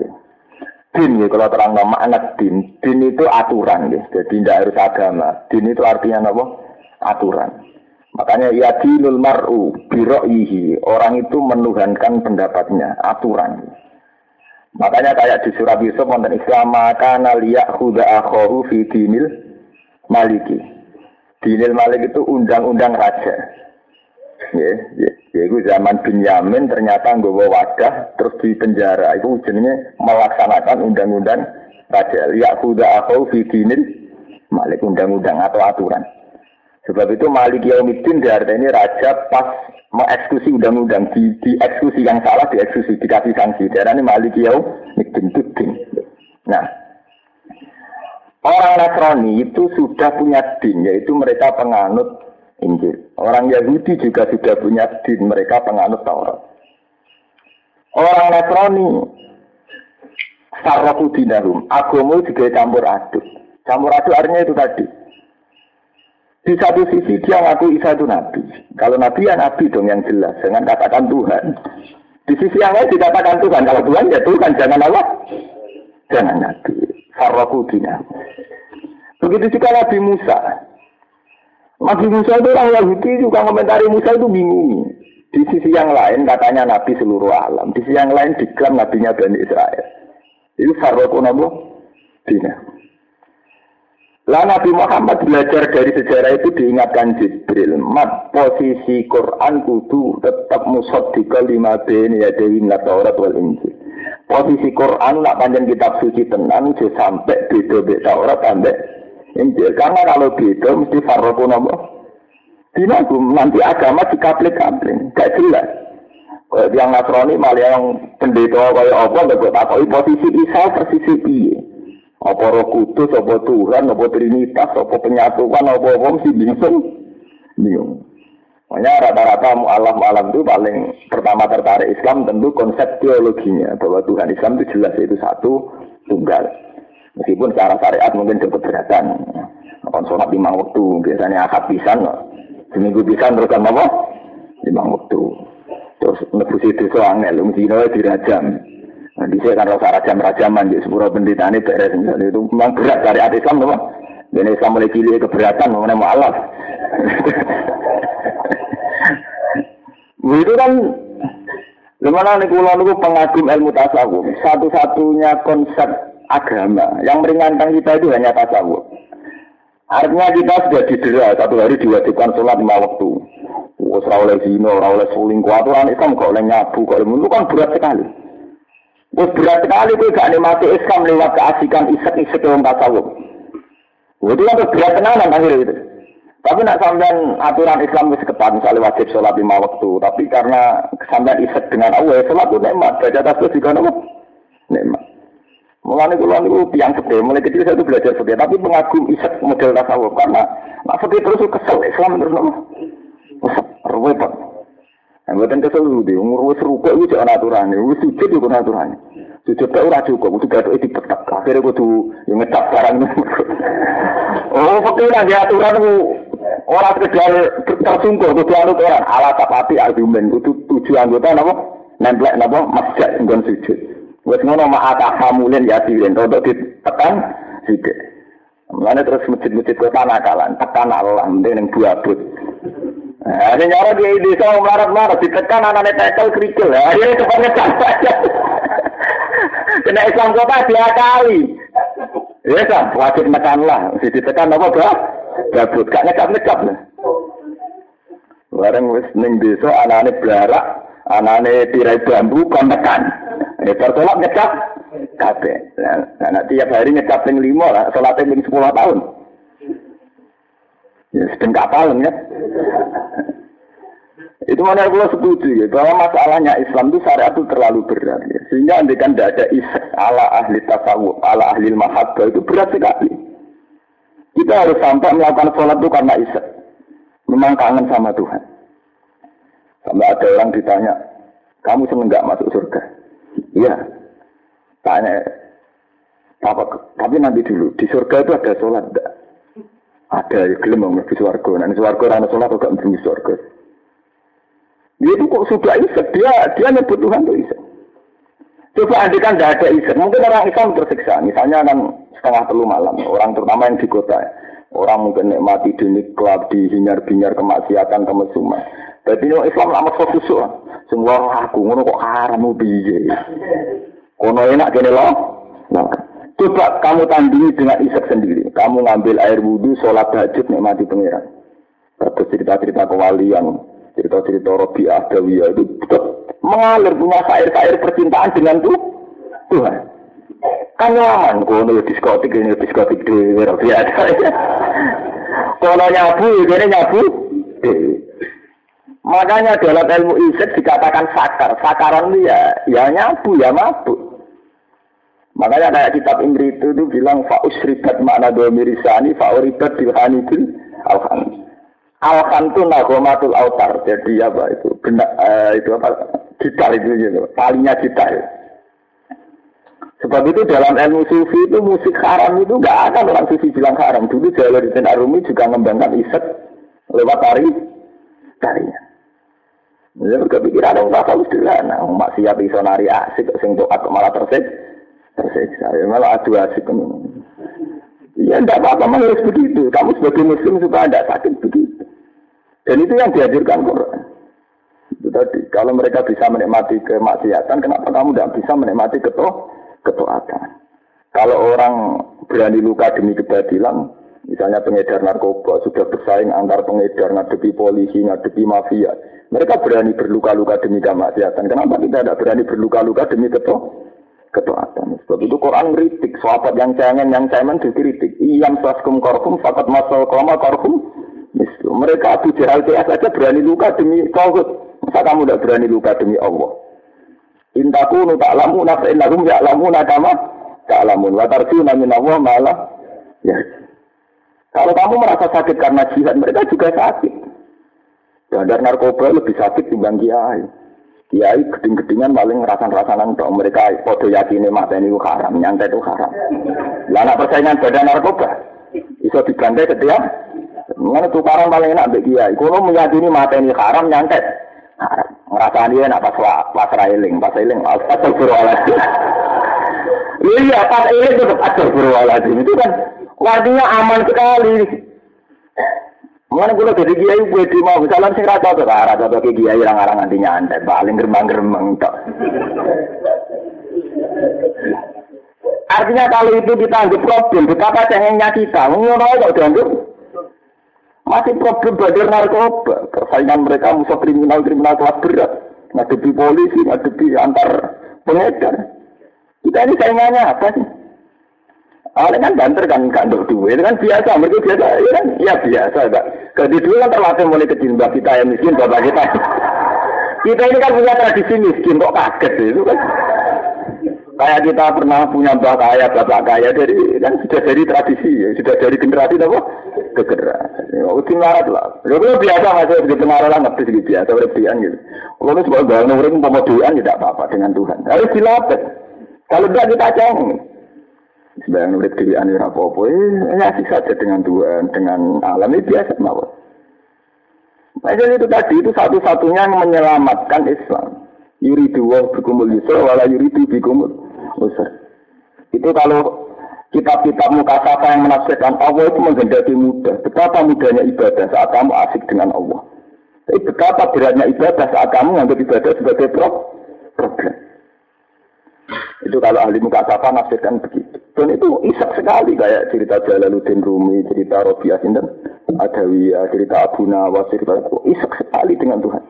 A: din ya kalau terang nama anak din. Din itu aturan ya jadi tidak harus agama. Din itu artinya apa aturan. Makanya ya dinul mar'u biro'ihi. Orang itu menuhankan pendapatnya, aturan. Makanya kayak di surat Yusuf wonten Islam maka liyak huda akhoru fi dinil maliki. Dinil malik itu undang-undang raja. Ya, ya, ya itu zaman Binyamin ternyata nggak wadah terus di penjara itu jenenge melaksanakan undang-undang raja. Liyak huda akhoru fi dinil malik undang-undang atau aturan. Sebab itu Malik Yaumiddin ini raja pas mengeksekusi undang-undang di, di eksekusi yang salah dieksekusi dikasih sanksi. ini Malik Yaumiddin. Nah, orang Nasrani itu sudah punya din yaitu mereka penganut Injil. Orang Yahudi juga sudah punya din mereka penganut Taurat. Orang Nasrani sarrafu dinahum. Agama juga campur aduk. Campur aduk artinya itu tadi di satu sisi dia ngaku Isa itu nabi. Kalau nabi ya nabi dong yang jelas, jangan katakan Tuhan. Di sisi yang lain dikatakan Tuhan. Kalau Tuhan ya Tuhan, jangan Allah. Jangan nabi. Farrakudina. Begitu juga Nabi Musa. Nabi Musa itu orang Yahudi juga komentari Musa itu bingung. Di sisi yang lain katanya Nabi seluruh alam. Di sisi yang lain diklaim Nabinya Bani Israel. Itu Farrakudina. Lah Nabi Muhammad belajar dari sejarah itu diingatkan Jibril. Mat posisi Quran kudu tetap musod di kelima bini ya dewi Taurat wal Injil. Posisi Quran nak panjang kitab suci tenang sampai beda beda Taurat sampai Injil. Karena kalau beda mesti farroku nopo. Dinagum nanti agama dikaplik-kaplik, gak jelas. Kayak yang Nasrani malah yang pendeta kayak apa nggak gue takoi posisi Isa persisi piye. Apa roh kudus, apa Tuhan, apa Trinitas, apa penyatuan, apa apa mesti bingung. Bingung. Makanya rata-rata mu'alaf mu'alaf itu paling pertama tertarik Islam tentu konsep teologinya. Bahwa Tuhan Islam itu jelas itu satu, tunggal. Meskipun secara syariat mungkin keberatan. Akan sholat lima waktu, biasanya akad pisan. Seminggu pisan terus apa? Lima waktu. Terus nebus itu soalnya, lu mesti dirajam. Nah, di kan rasa rajam-rajaman di sepuluh pendeta ini beres. Itu memang berat dari hati Islam, memang. Dan Islam mulai cilik keberatan, mengenai mu'alaf. [LAUGHS] itu kan Gimana nih kulo niku pengagum ilmu tasawuf. Satu-satunya konsep agama yang meringankan kita itu hanya tasawuf. Artinya kita sudah didera satu hari diwajibkan sholat lima waktu. Wes oleh zina, ora oleh selingkuh, aturan Islam kok oleh nyabu, kok itu kan berat sekali. Wes berat sekali tuh gak nikmati Islam lewat keasikan isek-isek yang tasawuf. Itu kan berat tenanan akhirnya itu. Tapi nak sampean aturan Islam wis ketat, misalnya wajib sholat lima waktu. Tapi karena sampean isek dengan Allah, ya sholat itu nikmat. Baca tasbih juga apa? Nikmat. Mulai kulo niku tiang gede, mulai kecil saya tuh belajar fikih, tapi pengagum isek model tasawuf karena nak fikih terus kesel Islam terus nopo. Repot. Yang buatan kesel di umur wis rukuk itu jangan aturan, wis sujud juga aturan. Sujud tak ora cukup, kudu gaduke dipetek. Akhirnya kudu yang ngecap barang. oh, fakir nang aturan ku ora sekedar tersungkur kudu anut orang. Ala tapati argumen kudu tujuh anggota napa? Nemplek napa? Masjid nggon sujud. Wes ngono ma atahamulin ya diren, untuk ditekan sithik. Mulane terus masjid-masjid kota nakalan, tekan Allah mending ning buabut. Nah, ini nyara di desa melarat-melarat, ditekan anak-anak tekel kerikil. Akhirnya cepat ngecat saja. Kena Islam kota dia kali. Ya kan, wajib mekan lah. Mesti ditekan apa bah? Gabut, gak ngecap-ngecap lah. Bareng wis ning desa anane blarak, anane tirai bambu kon tekan. Ya tertolak ngecap kabeh. Nah, tiap hari ngecap ning lima lah, salatnya ning 10 tahun. Ya sedang kapal ya. Itu mana aku setuju ya, bahwa masalahnya Islam itu syariat itu terlalu berat. Ya. Sehingga kan tidak ada isek ala ahli tasawuf, ala ahli mahabbah itu berat sekali. Kita harus sampai melakukan sholat itu karena isek. Memang kangen sama Tuhan. Sampai ada orang ditanya, kamu seneng nggak masuk surga? Iya. Tanya, apa, tapi nanti dulu, di surga itu ada sholat enggak? Ada, ya gelem mau di surga. Nanti surga, rana sholat kok di surga. Dia itu kok sudah isek, dia dia nyebut Tuhan itu isek. Coba andai kan tidak ada isek, mungkin orang Islam tersiksa. Misalnya kan setengah telu malam, orang terutama yang di kota, orang mungkin nikmati di klub, di hinyar-binyar kemaksiatan, kemesuman. Jadi orang Islam lama fokus semua aku ngono kok haram piye. Kono enak gini loh. Nah, coba kamu tandingi dengan isek sendiri. Kamu ngambil air wudhu, sholat tahajud, nikmati pengiran. Terus cerita-cerita kewalian, cerita-cerita Robi Adawiyah itu mengalir punya sair-sair percintaan dengan tuh Tuhan. Kan nyaman, kono ya diskotik, ini diskotik di Robi Adawiyah. Kono nyabu, ini nyabu. Makanya dalam ilmu isek dikatakan sakar. Sakaran itu ya, ya nyabu, ya mabuk. Makanya kayak kitab Imri itu, itu bilang fa'usribat makna domirisani fa'uribat bilhanidil alhamdulillah. Alhan itu nagomatul autar. Jadi apa itu? Benak, uh, itu apa? Gitar itu gitu. Talinya gitar. Sebab itu dalam ilmu sufi itu musik haram itu nggak ada orang sufi bilang haram. Dulu Jalaluddin Arumi juga mengembangkan iset lewat tari tarinya. Ya, kepikiran orang apa sederhana. Maksiat iso nari asik, sing doa malah tersik, tersiksa. Ya, malah adu asik. Ya, tidak apa-apa, harus begitu. Kamu sebagai muslim supaya tidak sakit begitu. Dan itu yang dihadirkan Quran. Itu tadi, kalau mereka bisa menikmati kemaksiatan, kenapa kamu tidak bisa menikmati keto ketaatan? Kalau orang berani luka demi kebatilan, misalnya pengedar narkoba sudah bersaing antar pengedar ngadepi polisi, ngadepi mafia, mereka berani berluka-luka demi kemaksiatan. Kenapa kita tidak berani berluka-luka demi keto ketaatan? Sebab itu Quran kritik, sahabat yang cengen, yang cemen dikritik. Iyam saskum korhum, fakat masal koma korhum, Mereka Abu Jahal CS saja berani luka demi Tauhid. Masa kamu tidak berani luka demi Allah? Intakunu ta'lamu nafsa innahum ya'lamuna kama ta'lamun. Wa tarjuna min Allah malah ya. Kalau kamu merasa sakit karena jihad, mereka juga sakit. Bandar narkoba lebih sakit dibanding kiai. Kiai geding-gedingan paling ngerasan-rasanan dong. Mereka podo yakini mata ini haram, nyantai itu haram. Lah persaingan badan narkoba, bisa dibantai setiap Mengenai tukaran paling enak bagi kiai. Kalau meyakini ini haram nyantet. Haram. Ngerasa dia nak pas pas railing, pas railing, pas berwaladi. Iya, pas railing tetap berwaladi. Itu kan artinya aman sekali. Mengenai kalau jadi kiai gue di mau misalnya sih rata tuh rata tuh kayak kiai orang-orang nanti nyantet, paling gerembang-gerembang tak. Artinya kalau itu kita anggap problem, betapa cengengnya kita, mengono kok dianggap masih problem badar narkoba. Persaingan mereka musuh kriminal-kriminal kelas berat. Ngadepi polisi, ngadepi antar pengedar. Kita ini saingannya apa sih? Awalnya kan banter kan untuk duit, kan biasa, mereka biasa, ya kan, ya biasa, enggak. Jadi dulu kan terlatih mulai kecil mbak kita yang miskin, bapak kita. Kita ini kan punya tradisi miskin, kok kaget itu kan. Kayak kita pernah punya mbak kaya, bapak kaya, dari kan sudah dari tradisi, ya. sudah dari generasi apa? Ke generasi. Oh, marat lah. Ya, kalau biasa masih begitu marah lah, ngerti sedikit biasa, berlebihan gitu. Kalau itu sebagai bangun urip, pemodoan tidak apa-apa dengan Tuhan. Harus dilatih. Kalau tidak kita ceng. Sebagian urip dilihat ini apa-apa, ya sih saja dengan Tuhan, dengan alam ini biasa mawar. Nah, itu tadi itu satu-satunya yang menyelamatkan Islam. Yuridu wa bikumul yusra wala yuridu bikumul usra. Itu kalau kitab-kitab mukasafa yang menafsirkan Allah itu menghendaki mudah. Betapa mudahnya ibadah saat kamu asik dengan Allah. Tapi betapa beratnya ibadah saat kamu menganggap ibadah sebagai problem. Itu kalau ahli mukasafa nafsirkan begitu. Dan itu isak sekali kayak cerita Jalaluddin Rumi, cerita Robiah Sinten, Adawiyah, cerita Abu Nawas, cerita itu isak sekali dengan Tuhan.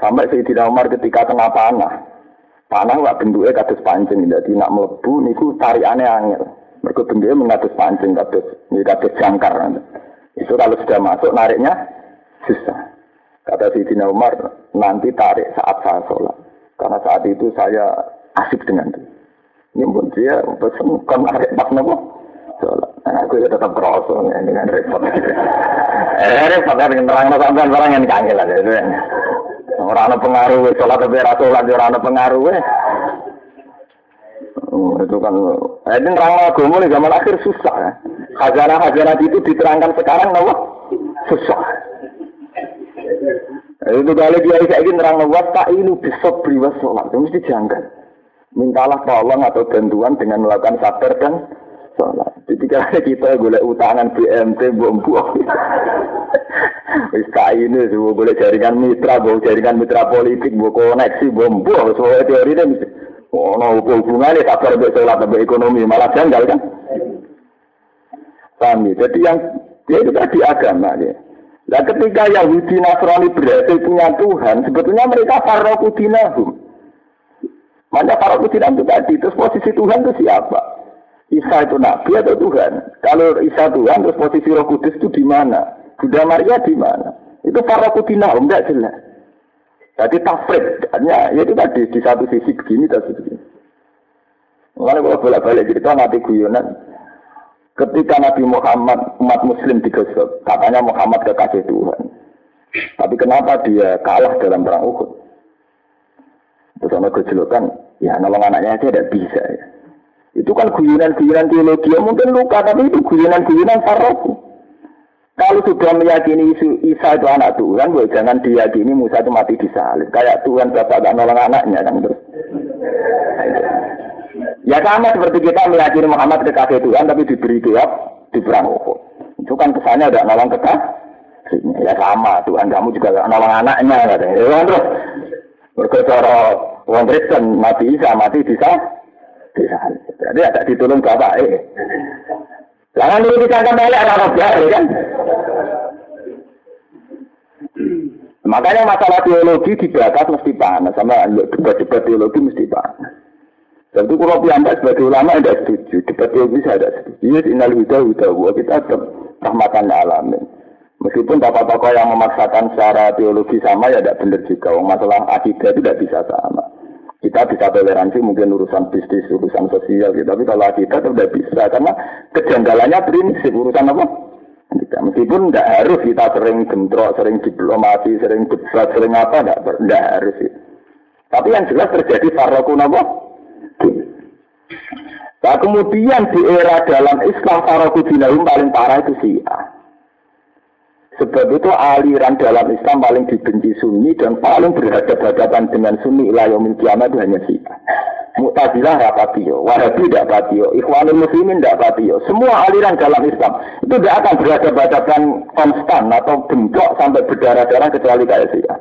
A: Sampai Sayyidina Umar ketika kena panah. Panah nggak bentuknya kados pancing, jadi nak melebu niku tarikane angel. Mereka bentuknya mengatus pancing, kados ini kados jangkar. Itu kalau sudah masuk nariknya susah. Kata Sayyidina Umar, nanti tarik saat saya sholat. Karena saat itu saya asik dengan itu. Ini pun dia pesen kon narik pas nopo sholat. Nah, aku ya tetap kerosong ya, dengan repot. [LAUGHS] eh, repot kan nerang sampean barang yang kangelan itu. Orang ada pengaruh, sholat tapi rasa sholat, orang ada pengaruh. Oh, itu kan, eh, nerang agama nih zaman akhir susah ya. Hajana-hajana itu diterangkan sekarang, nama susah. Eh, itu kali dia kayak gini nerang was tak ini bisa beriwas sholat, itu mesti janggal. Mintalah tolong atau bantuan dengan melakukan sabar dan sholat. Kalau kita boleh utangan BMT, buang-buang. Wis ini semua boleh jaringan mitra, bawa jaringan mitra politik, bawa koneksi, buang-buang. Semua teori ini Oh, no, hubungannya sabar untuk sholat, untuk ekonomi, malah janggal kan? Paham ya? Jadi yang, ya itu tadi agama ya. Nah ketika Yahudi Nasrani berhasil punya Tuhan, sebetulnya mereka farokudinahum. Mana farokudinahum itu tadi, terus posisi Tuhan itu siapa? Isa itu nabi atau Tuhan? Kalau Isa Tuhan, terus posisi Roh Kudus itu di mana? Bunda Maria di mana? Itu para kutina, enggak jelas. Jadi tafrid, ya itu tadi di satu sisi begini, dan begini. Mulai kalau bolak-balik cerita nanti guyonan, ketika Nabi Muhammad umat Muslim digosok, katanya Muhammad kekasih Tuhan. Tapi kenapa dia kalah dalam perang Uhud? Terus kejelekan, ya nolong anaknya aja tidak bisa ya. Itu kan guyonan-guyonan teologi. Ya mungkin luka, tapi itu guyonan-guyonan faroku. Kalau sudah meyakini isu Isa itu anak Tuhan, ya jangan diyakini Musa itu mati disalib. Kayak Tuhan bapak gak nolong anaknya kan terus. Ya sama seperti kita meyakini Muhammad kekasih Tuhan, tapi diberi jawab di perang Uhud. Itu kan kesannya ada nolong kekasih. Ya sama, Tuhan kamu juga gak nolong anaknya. Katanya. Ya kan terus. Berkata orang Kristen mati Isa, mati disalib. Berarti ada ditolong bapak eh. Jangan dulu disangka balik anak jari kan. Makanya masalah teologi dibahas mesti panas sama debat-debat teologi mesti panas. Dan itu kalau piyambak sebagai ulama tidak setuju. Debat teologi saya tidak setuju. Ini inal huda huda kita tetap rahmatan alamin. Meskipun bapak tokoh yang memaksakan secara teologi sama ya tidak benar juga. Masalah akidah tidak bisa sama. Kita bisa toleransi mungkin urusan bisnis, urusan sosial gitu. Tapi kalau kita tidak bisa karena kejanggalannya prinsip urusan apa? Kita, meskipun tidak harus kita sering bentrok, sering diplomasi, sering debat, sering apa, tidak harus. Ya. Tapi yang jelas terjadi farokun apa? Nah kemudian di era dalam Islam farokudinahum paling parah itu syiah. Sebab itu aliran dalam Islam paling dibenci Sunni dan paling berhadapan-hadapan dengan Sunni ilayomil kiamat itu hanya Syiah. Mu'tazilah rapatio, Wahabi tidak patio, Ikhwanul Muslimin tidak patio. Semua aliran dalam Islam itu tidak akan berhadapan-hadapan konstan atau bentrok sampai berdarah-darah kecuali kayak Syiah.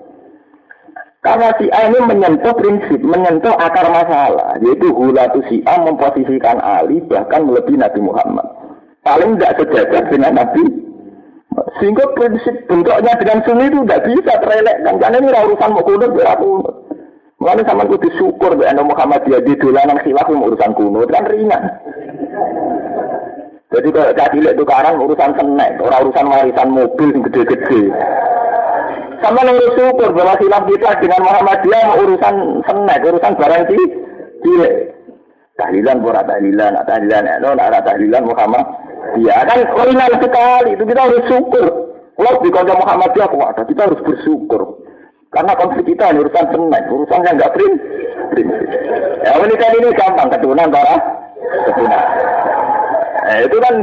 A: Karena Syiah ini menyentuh prinsip, menyentuh akar masalah, yaitu hulatu Syiah memposisikan Ali bahkan melebihi Nabi Muhammad. Paling tidak sejajar dengan Nabi sehingga prinsip bentuknya dengan sunni itu tidak bisa terelekkan. Karena ini urusan mau kunut, ya kunut. Sama kudu syukur Mbak Muhammad dia di dolanan khilaf urusan kunut kan ringan. Jadi kalau caci cilik tukaran urusan senek, orang urusan warisan mobil yang gede-gede. Sama nih syukur bahwa silap kita dengan Muhammadiyah urusan senek, urusan barang cilik. Tahlilan pura tahlilan, tahlilan, no, tahlilan Muhammad. Iya kan ringan sekali itu kita harus syukur. Kalau di kota Muhammadiyah kuat, kita harus bersyukur. Karena konflik kita ini urusan senek, urusan yang nggak prinsip. Ya menikah ini gampang, keturunan para keturunan. Eh, itu kan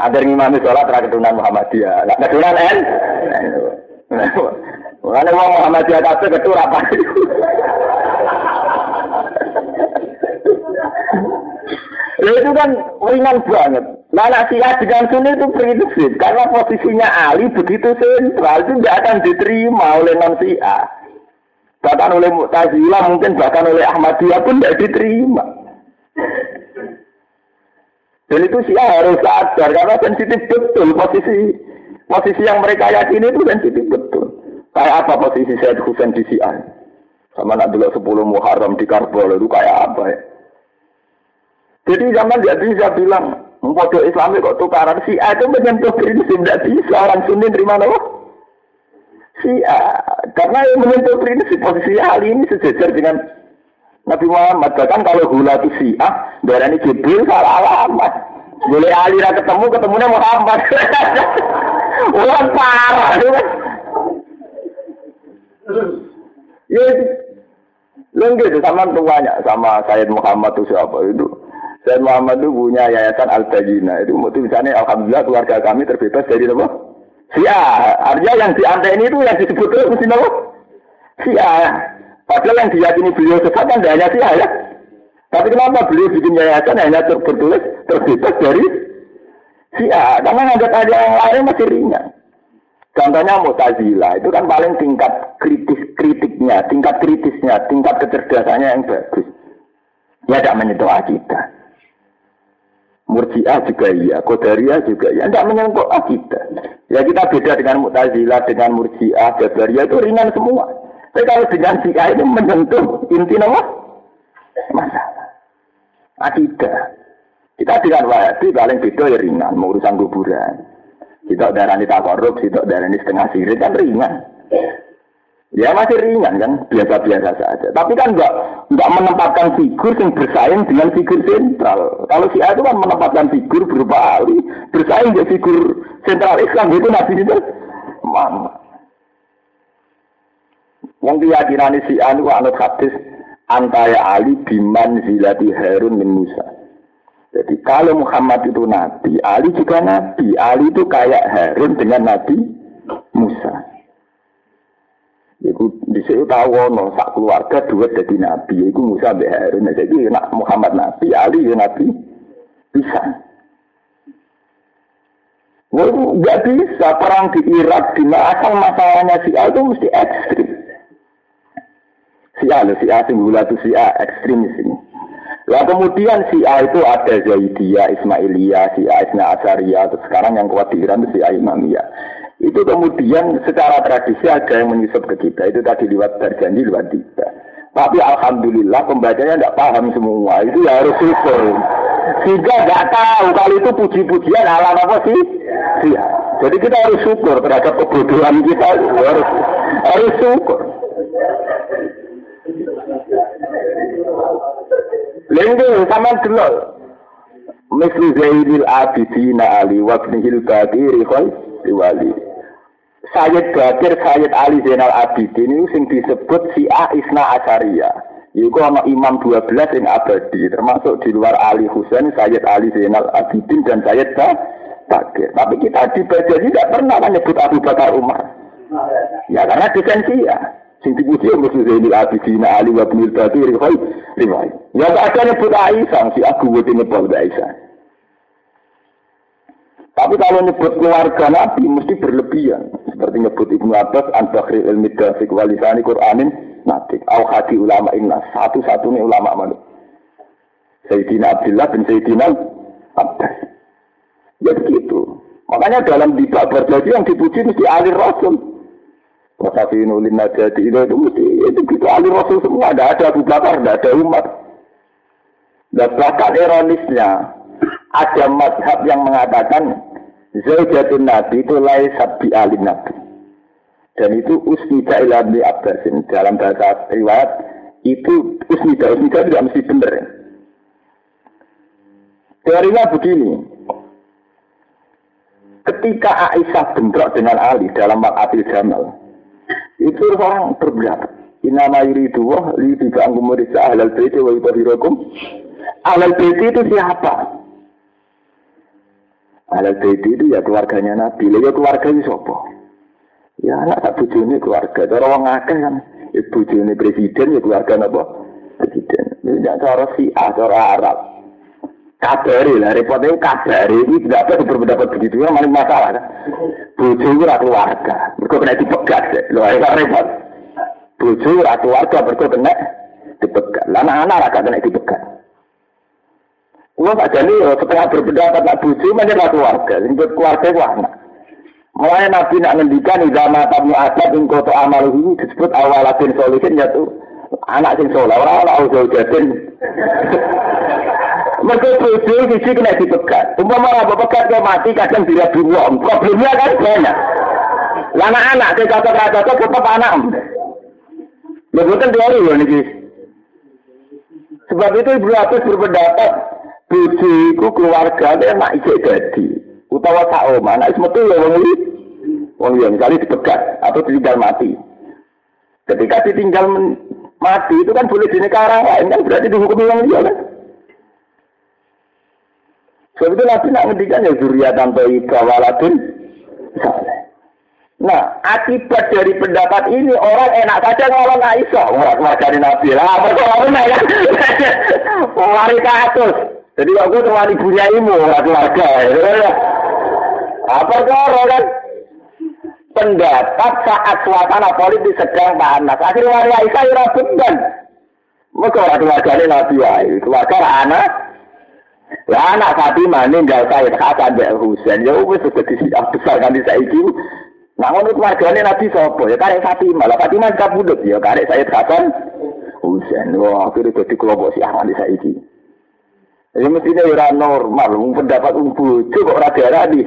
A: ada yang imami sholat terakhir keturunan Muhammadiyah. Nah, keturunan N. Mulane wong Muhammadiyah kabeh ketur apa Lalu itu kan ringan banget. Nah, nasihat dengan Sunni itu prinsip. Karena posisinya Ali begitu sentral, itu tidak akan diterima oleh non Syiah. Bahkan oleh Mu'tazilah, mungkin bahkan oleh Ahmadiyah pun tidak diterima. Dan itu Syiah harus sadar, karena sensitif betul posisi posisi yang mereka yakini itu sensitif betul. Kayak apa posisi Said Husain di Syiah? Sama nak dulu 10 Muharram di Karbala itu kayak apa ya? Jadi zaman dia bisa bilang, Mpodo Islam kok tukaran Syiah itu menyentuh prinsip, tidak bisa orang Sunni terima apa? Syiah. Karena yang menyentuh prinsip posisi Ali ini sejajar dengan Nabi Muhammad. Bahkan kalau gula itu Syiah, darah ini Jibril salah alamat. Boleh Ali ketemu, ketemunya Muhammad. [LAUGHS] Orang parah. Ya itu. Lengge sama tuanya sama Sayyid Muhammad itu siapa itu. Sayyid Muhammad itu punya yayasan Al Tajina itu misalnya Alhamdulillah keluarga kami terbebas dari apa? Sia. Artinya yang diantai ini itu yang disebut itu mesti apa? Sia. Padahal yang diyakini beliau sesat kan hanya Sia ya. Tapi kenapa beliau bikin yayasan hanya tertulis terbebas dari Sia? Karena ada ada yang lain masih ringan. Contohnya Mu'tazilah itu kan paling tingkat kritis kritiknya, tingkat kritisnya, tingkat kecerdasannya yang bagus. Ya tidak menyentuh akidah. Murji'ah juga iya, Qadariyah juga iya, tidak menyentuh akidah. Ya kita beda dengan Mu'tazilah, dengan Murji'ah, Qadariyah itu ringan semua. Tapi kalau dengan Syiah itu menyentuh inti nama masalah. Akidah. Kita dengan Wahabi paling beda ya ringan, urusan kuburan. Tidak darah ini tak korup, tidak darah ini setengah sirik kan ringan. Ya masih ringan kan, biasa-biasa saja. Tapi kan enggak enggak menempatkan figur yang bersaing dengan figur sentral. Kalau si A itu kan menempatkan figur berupa Ali, bersaing dengan figur sentral Islam itu Nabi itu mana? Yang keyakinan si A itu anut hadis antara Ali biman zilati Harun min Musa. Jadi kalau Muhammad itu nabi, Ali juga nabi. Ali itu kayak Harun dengan Nabi Musa. Iku di situ tahu no sak keluarga dua jadi nabi. Iku Musa be Harun. Jadi nak Muhammad nabi, Ali ya nabi bisa. Wah, nggak bisa perang di Irak di asal masalahnya si A itu mesti ekstrim. Si A, si A, si si A ekstrim sini. Lah kemudian si A itu ada Zaidiyah, Ismailiyah, si A Isna Asariyah, terus sekarang yang kuat di Iran itu si A Imamiyah. Itu kemudian secara tradisi ada yang menyusup ke kita. Itu tadi lewat berjanji, lewat kita. Tapi Alhamdulillah pembacanya tidak paham semua. Itu ya harus syukur. Sehingga nggak tahu kalau itu puji-pujian ala apa sih? Iya. Jadi kita harus syukur terhadap kebodohan kita. Harus, harus syukur. Lengge sama delok. Misli Zainil Abidina Ali wa ibnihil Bakir wali. Sayyid Bakir, Sayyid Ali Zainal Abidin ini sing disebut si Isna Asaria. Iku ana imam 12 yang abadi, termasuk di luar Ali Husain, Sayyid Ali Zainal Abidin dan Sayyid Bakir. Tapi kita di Bajaj tidak pernah menyebut Abu Bakar Umar. Ya karena desensi ya. Sing dipuji mesti Zainul Abidin Ali wa Ibnul Bakir riwayat. Ya ada nyebut Aisyah, si buat nyebut Aisyah. Tapi kalau nyebut keluarga Nabi mesti berlebihan. Seperti nyebut Ibnu Abbas, An-Bakhri ilmi Dafik, Walisani Qur'anin, Natik. Au hadi ulama inna. Satu-satunya ulama mana? Sayyidina Abdullah bin Sayyidina Abbas. Ya begitu. Makanya dalam di berjanji yang dipuji mesti alir Rasul. Wasafinu lin najati itu, itu mesti itu gitu ahli rasul semua ada ada Abu Bakar, ada ada umat. Dan bahkan ironisnya ada mazhab yang mengatakan Zaujatun Nabi itu laisat bi alim Nabi. Dan itu usnida ila Ibn Abbasin. Dalam bahasa riwayat, itu usnida. Usnida tidak mesti benar. Teorinya begini. Ketika Aisyah bentrok dengan Ali dalam Makatil Jamal, itu orang berberat. Inama yuridu wah li tiba angkumurisa ahlal baiti wa yutahirakum. Ahlal baiti itu siapa? Ahlal baiti itu ya keluarganya Nabi. Lalu ya keluarga itu siapa? Ya anak tak bujuni keluarga. Cara orang akeh kan. Ya bujuni presiden ya keluarga apa? Presiden. Ini tidak cara si A, cara Arab. Kabari lah, repotnya kabari. Ini tidak apa berpendapat begitu. Yang paling masalah kan. Buju itu keluarga. Mereka kena dipegat. Loh, ini kan repot. Buju itu keluarga. Mereka kena dipegat. Anak-anak rakyat kena dipegat. Saja nih, setelah berpendapat nak buju, mana keluarga. Ini keluarga itu anak. Mulai Nabi nak ngendikan idama tamu adab ing koto amal ini disebut awalatin solihin yaitu anak sing soleh orang orang jauh jatin. [LAUGHS] Mereka bojo sisi kena dipegat. Umpama apa pegat ke mati kadang tidak dibuang. Problemnya kan banyak. Lana anak ke cocok cocok tetap anak. Ya bukan teori loh nih. Sebab itu Ibu Hafiz berpendapat bojo itu keluarga dia nak ijek jadi utawa tak oma nek metu ya wong iki. Wong ya misalnya dipegat atau ditinggal mati. Ketika ditinggal mati itu kan boleh dinikahi lain kan berarti dihukumi wong dia kan? Sebab itu Nabi nak ngendikan ya zuriatan iba waladun Nah, akibat dari pendapat ini orang enak saja ngolong Aisyah, orang keluarga Nabi. Lah, apa kok orang kan? [LAUGHS] Wari katus. Jadi aku teman ibunya ibu, orang keluarga. Apa koro kan? Pendapat saat suasana politik sedang panas. Akhirnya wali Aisyah ora beban. Mereka orang keluarga ini Nabi Wahyu. Keluarga anak. Ya anak Fatimah ini enggak saya Hasan dan Husain. Ya wis sudah besar kan di saiki. Nah ngono keluargane Nabi sapa? Ya karek Fatimah. Lah Fatimah kabudut ya karek saya Hasan Husain. Wah akhirnya jadi kelompok si Ahmad di saiki. Ya mestinya ora normal, pendapat um bojo kok ora diarani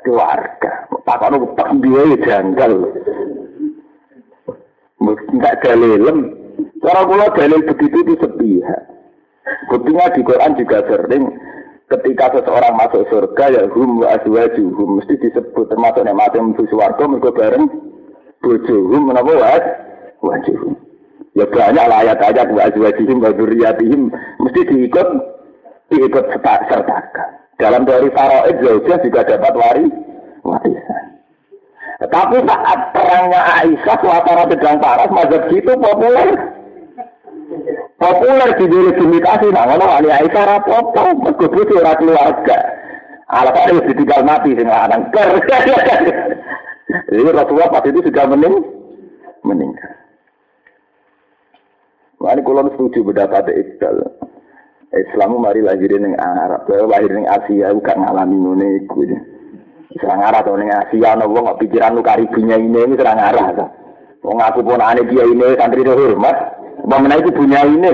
A: keluarga. Takon tak dia ya janggal. Enggak dalilem. Cara kula dalil begitu itu sepihak. Buktinya di Quran juga sering ketika seseorang masuk surga ya hum wa azwajuhum mesti disebut termasuk nek mati mlebu swarga mergo bareng bojohum menapa wa wajuhum. Ya banyak lah ayat-ayat wa azwajihim wa mesti diikut diikut sertakan. Dalam teori faraid Zaujah juga dapat wari warisan. Tapi saat perangnya Aisyah suasana sedang panas, mazhab itu populer. Populer di diri limitasi, nah ngono Ali Aisyah rapopo, itu orang keluarga. Alasan itu ditinggal mati sing lanang ker. Jadi Rasulullah pas itu sudah mening meninggal. Ini kalau setuju pendapat Iqbal. Islam mari lahir ning Arab, lahir ning Asia gak ngalami ngene iku. Serang arah ning Asia ana wong kok pikiran lu karibunya ini ini serang arah to. Wong aku pun ane dia ini santri hormat, Bagaimana itu punya ini?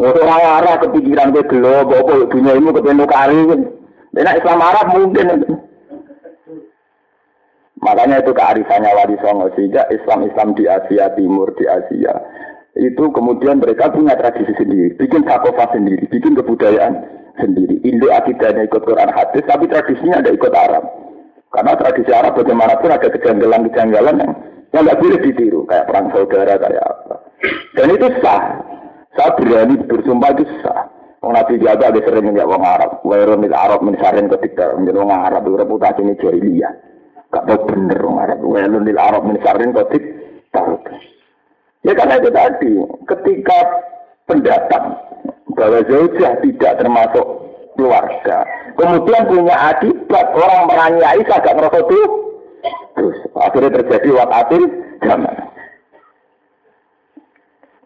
A: Orang arah kepikiran ke gelo, apa punya ini kepenuk kari. Enak Islam Arab mungkin. Makanya itu kearifannya Wali Songo sehingga Islam-Islam di Asia Timur, di Asia itu kemudian mereka punya tradisi sendiri, bikin sakofa sendiri, bikin kebudayaan sendiri. Indo akidahnya ikut Quran hadis, tapi tradisinya ada ikut Arab. Karena tradisi Arab bagaimanapun ada kejanggalan-kejanggalan yang yang nggak boleh ditiru, kayak perang saudara, kayak apa. Dan itu sah. Saya berani bersumpah itu sah. Wong Nabi jaga ada sering menjadi orang Arab. Wairun itu Arab mensarin ketika menjadi orang Arab reputasi ini jahiliyah. Gak tahu bener orang Arab. Wairun itu Arab mensarin ketika Ya karena itu tadi, ketika pendatang bahwa Zaujah tidak termasuk keluarga, kemudian punya akibat orang meranyai agak ngerasa itu, terus akhirnya terjadi wakatil zaman.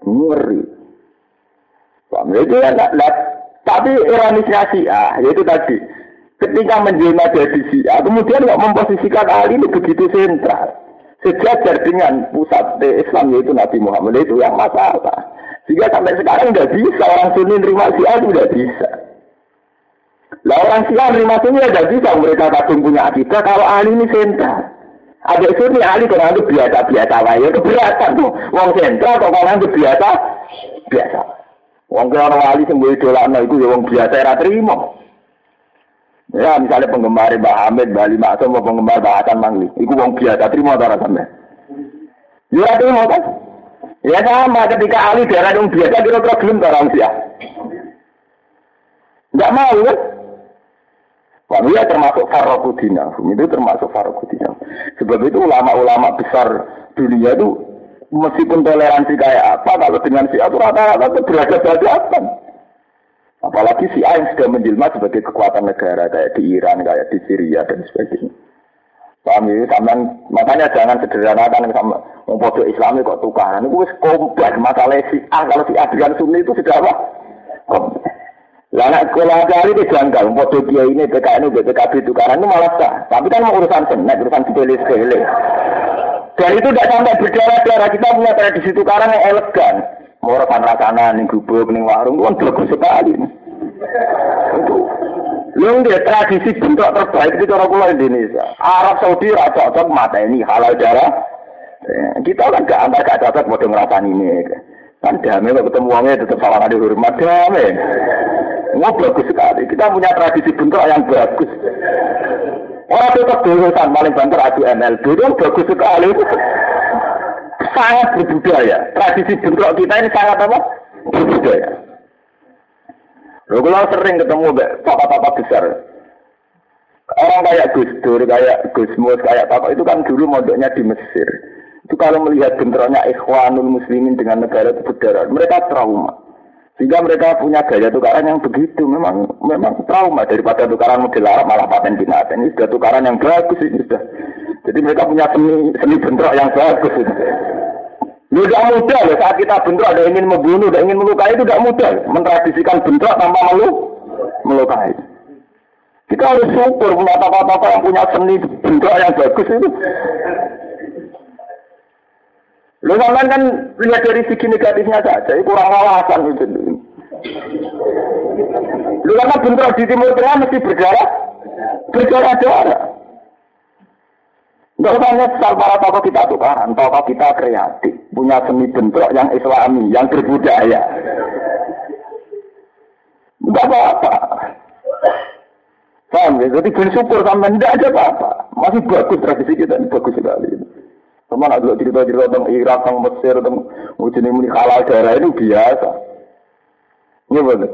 A: Ngeri. Itu ya enggak, tapi ironisnya A, yaitu tadi, ketika menjelma jadi A, kemudian nggak memposisikan Ali ini begitu sentral sejajar dengan pusat Islam yaitu Nabi Muhammad itu yang masalah. Sehingga sampai sekarang nggak bisa orang Sunni nerima Syiah itu nggak bisa. Lah orang Syiah terima sunni ada bisa mereka kadung punya akidah kalau ahli ini sentral. Ada sunni ahli kok nganggep biasa-biasa wae. Ya keberatan tuh. Wong sentral kok nganggep biasa biasa. Wong kira orang ahli sing idolakno iku ya wong biasa ora trimo. Ya misalnya penggemar Mbak Hamid, Mbak Lima atau mau penggemar Mbak Hasan Mangli. Iku wong biasa trimo ta sampe. Ya trimo kan? Ya sama ketika ahli daerah yang biasa kira-kira ta orang Syiah. Enggak mau kan? Wahia termasuk farokudina, itu termasuk farokudina. Sebab itu ulama-ulama besar dunia itu meskipun toleransi kayak apa, kalau dengan si itu rata-rata itu berada-beradakan. Apalagi si A yang sudah menjelma sebagai kekuatan negara kayak di Iran, kayak di Syria dan sebagainya. Paham ya? makanya jangan sederhanakan sama mempodo Islami kok tukaran. Itu kompleks masalah si A. Kalau si A dengan Sunni itu sudah apa? Anak sekolah kali itu janggal, foto dia ini PKN ini itu karena itu malah sah. Tapi kan urusan senek, urusan sepele-sepele. Dan itu tidak sampai berdarah-darah. Kita punya tradisi tukaran yang elegan. Mau urusan rasana, nih gubuk, nih warung, kan bagus sekali. Itu. Lu dia tradisi bentuk terbaik itu orang pulau Indonesia. Arab Saudi rasa cocok mata ini halal darah. Eh, kita kan gak antar gak cocok mau ngerasani ini. Kan damai kok ketemu uangnya tetap salah ada hormat damai. Wah bagus sekali. Kita punya tradisi bentuk yang bagus. Orang tetap dosan paling banter adu MLB itu bagus sekali. Sangat berbudaya. Tradisi bentuk kita ini sangat apa? Berbudaya. Lalu kalau sering ketemu papa-papa besar, orang kayak Gus Dur, kayak Gus Mus, kayak papa itu kan dulu modoknya di Mesir. Itu kalau melihat bentronya ikhwanul muslimin dengan negara berdarah, mereka trauma. Sehingga mereka punya gaya tukaran yang begitu, memang memang trauma daripada tukaran model Arab malah paten binatang. Ini sudah tukaran yang bagus ini sudah. Jadi mereka punya seni seni bentrok yang bagus. Ini tidak mudah loh saat kita bentrok ada ingin membunuh, ada ingin melukai itu tidak mudah. Mentradisikan bentrok tanpa melu melukai. Kita harus syukur punya apa-apa yang punya seni bentrok yang bagus itu. Lu kan kan lihat dari segi negatifnya saja, kurang wawasan itu. Lu karena bentrok di Timur Tengah mesti berdarah, berdarah-darah. Enggak usah nyesal para tokoh kita tukaran, tokoh kita kreatif, punya seni bentrok yang islami, yang berbudaya. Enggak apa-apa. Paham ya? Jadi bersyukur sama tidak ada apa-apa. Masih bagus tradisi kita, bagus sekali. Sama nak cerita-cerita tentang Irak, tentang Mesir, tentang ujungnya muni halal daerah itu biasa. Ini betul.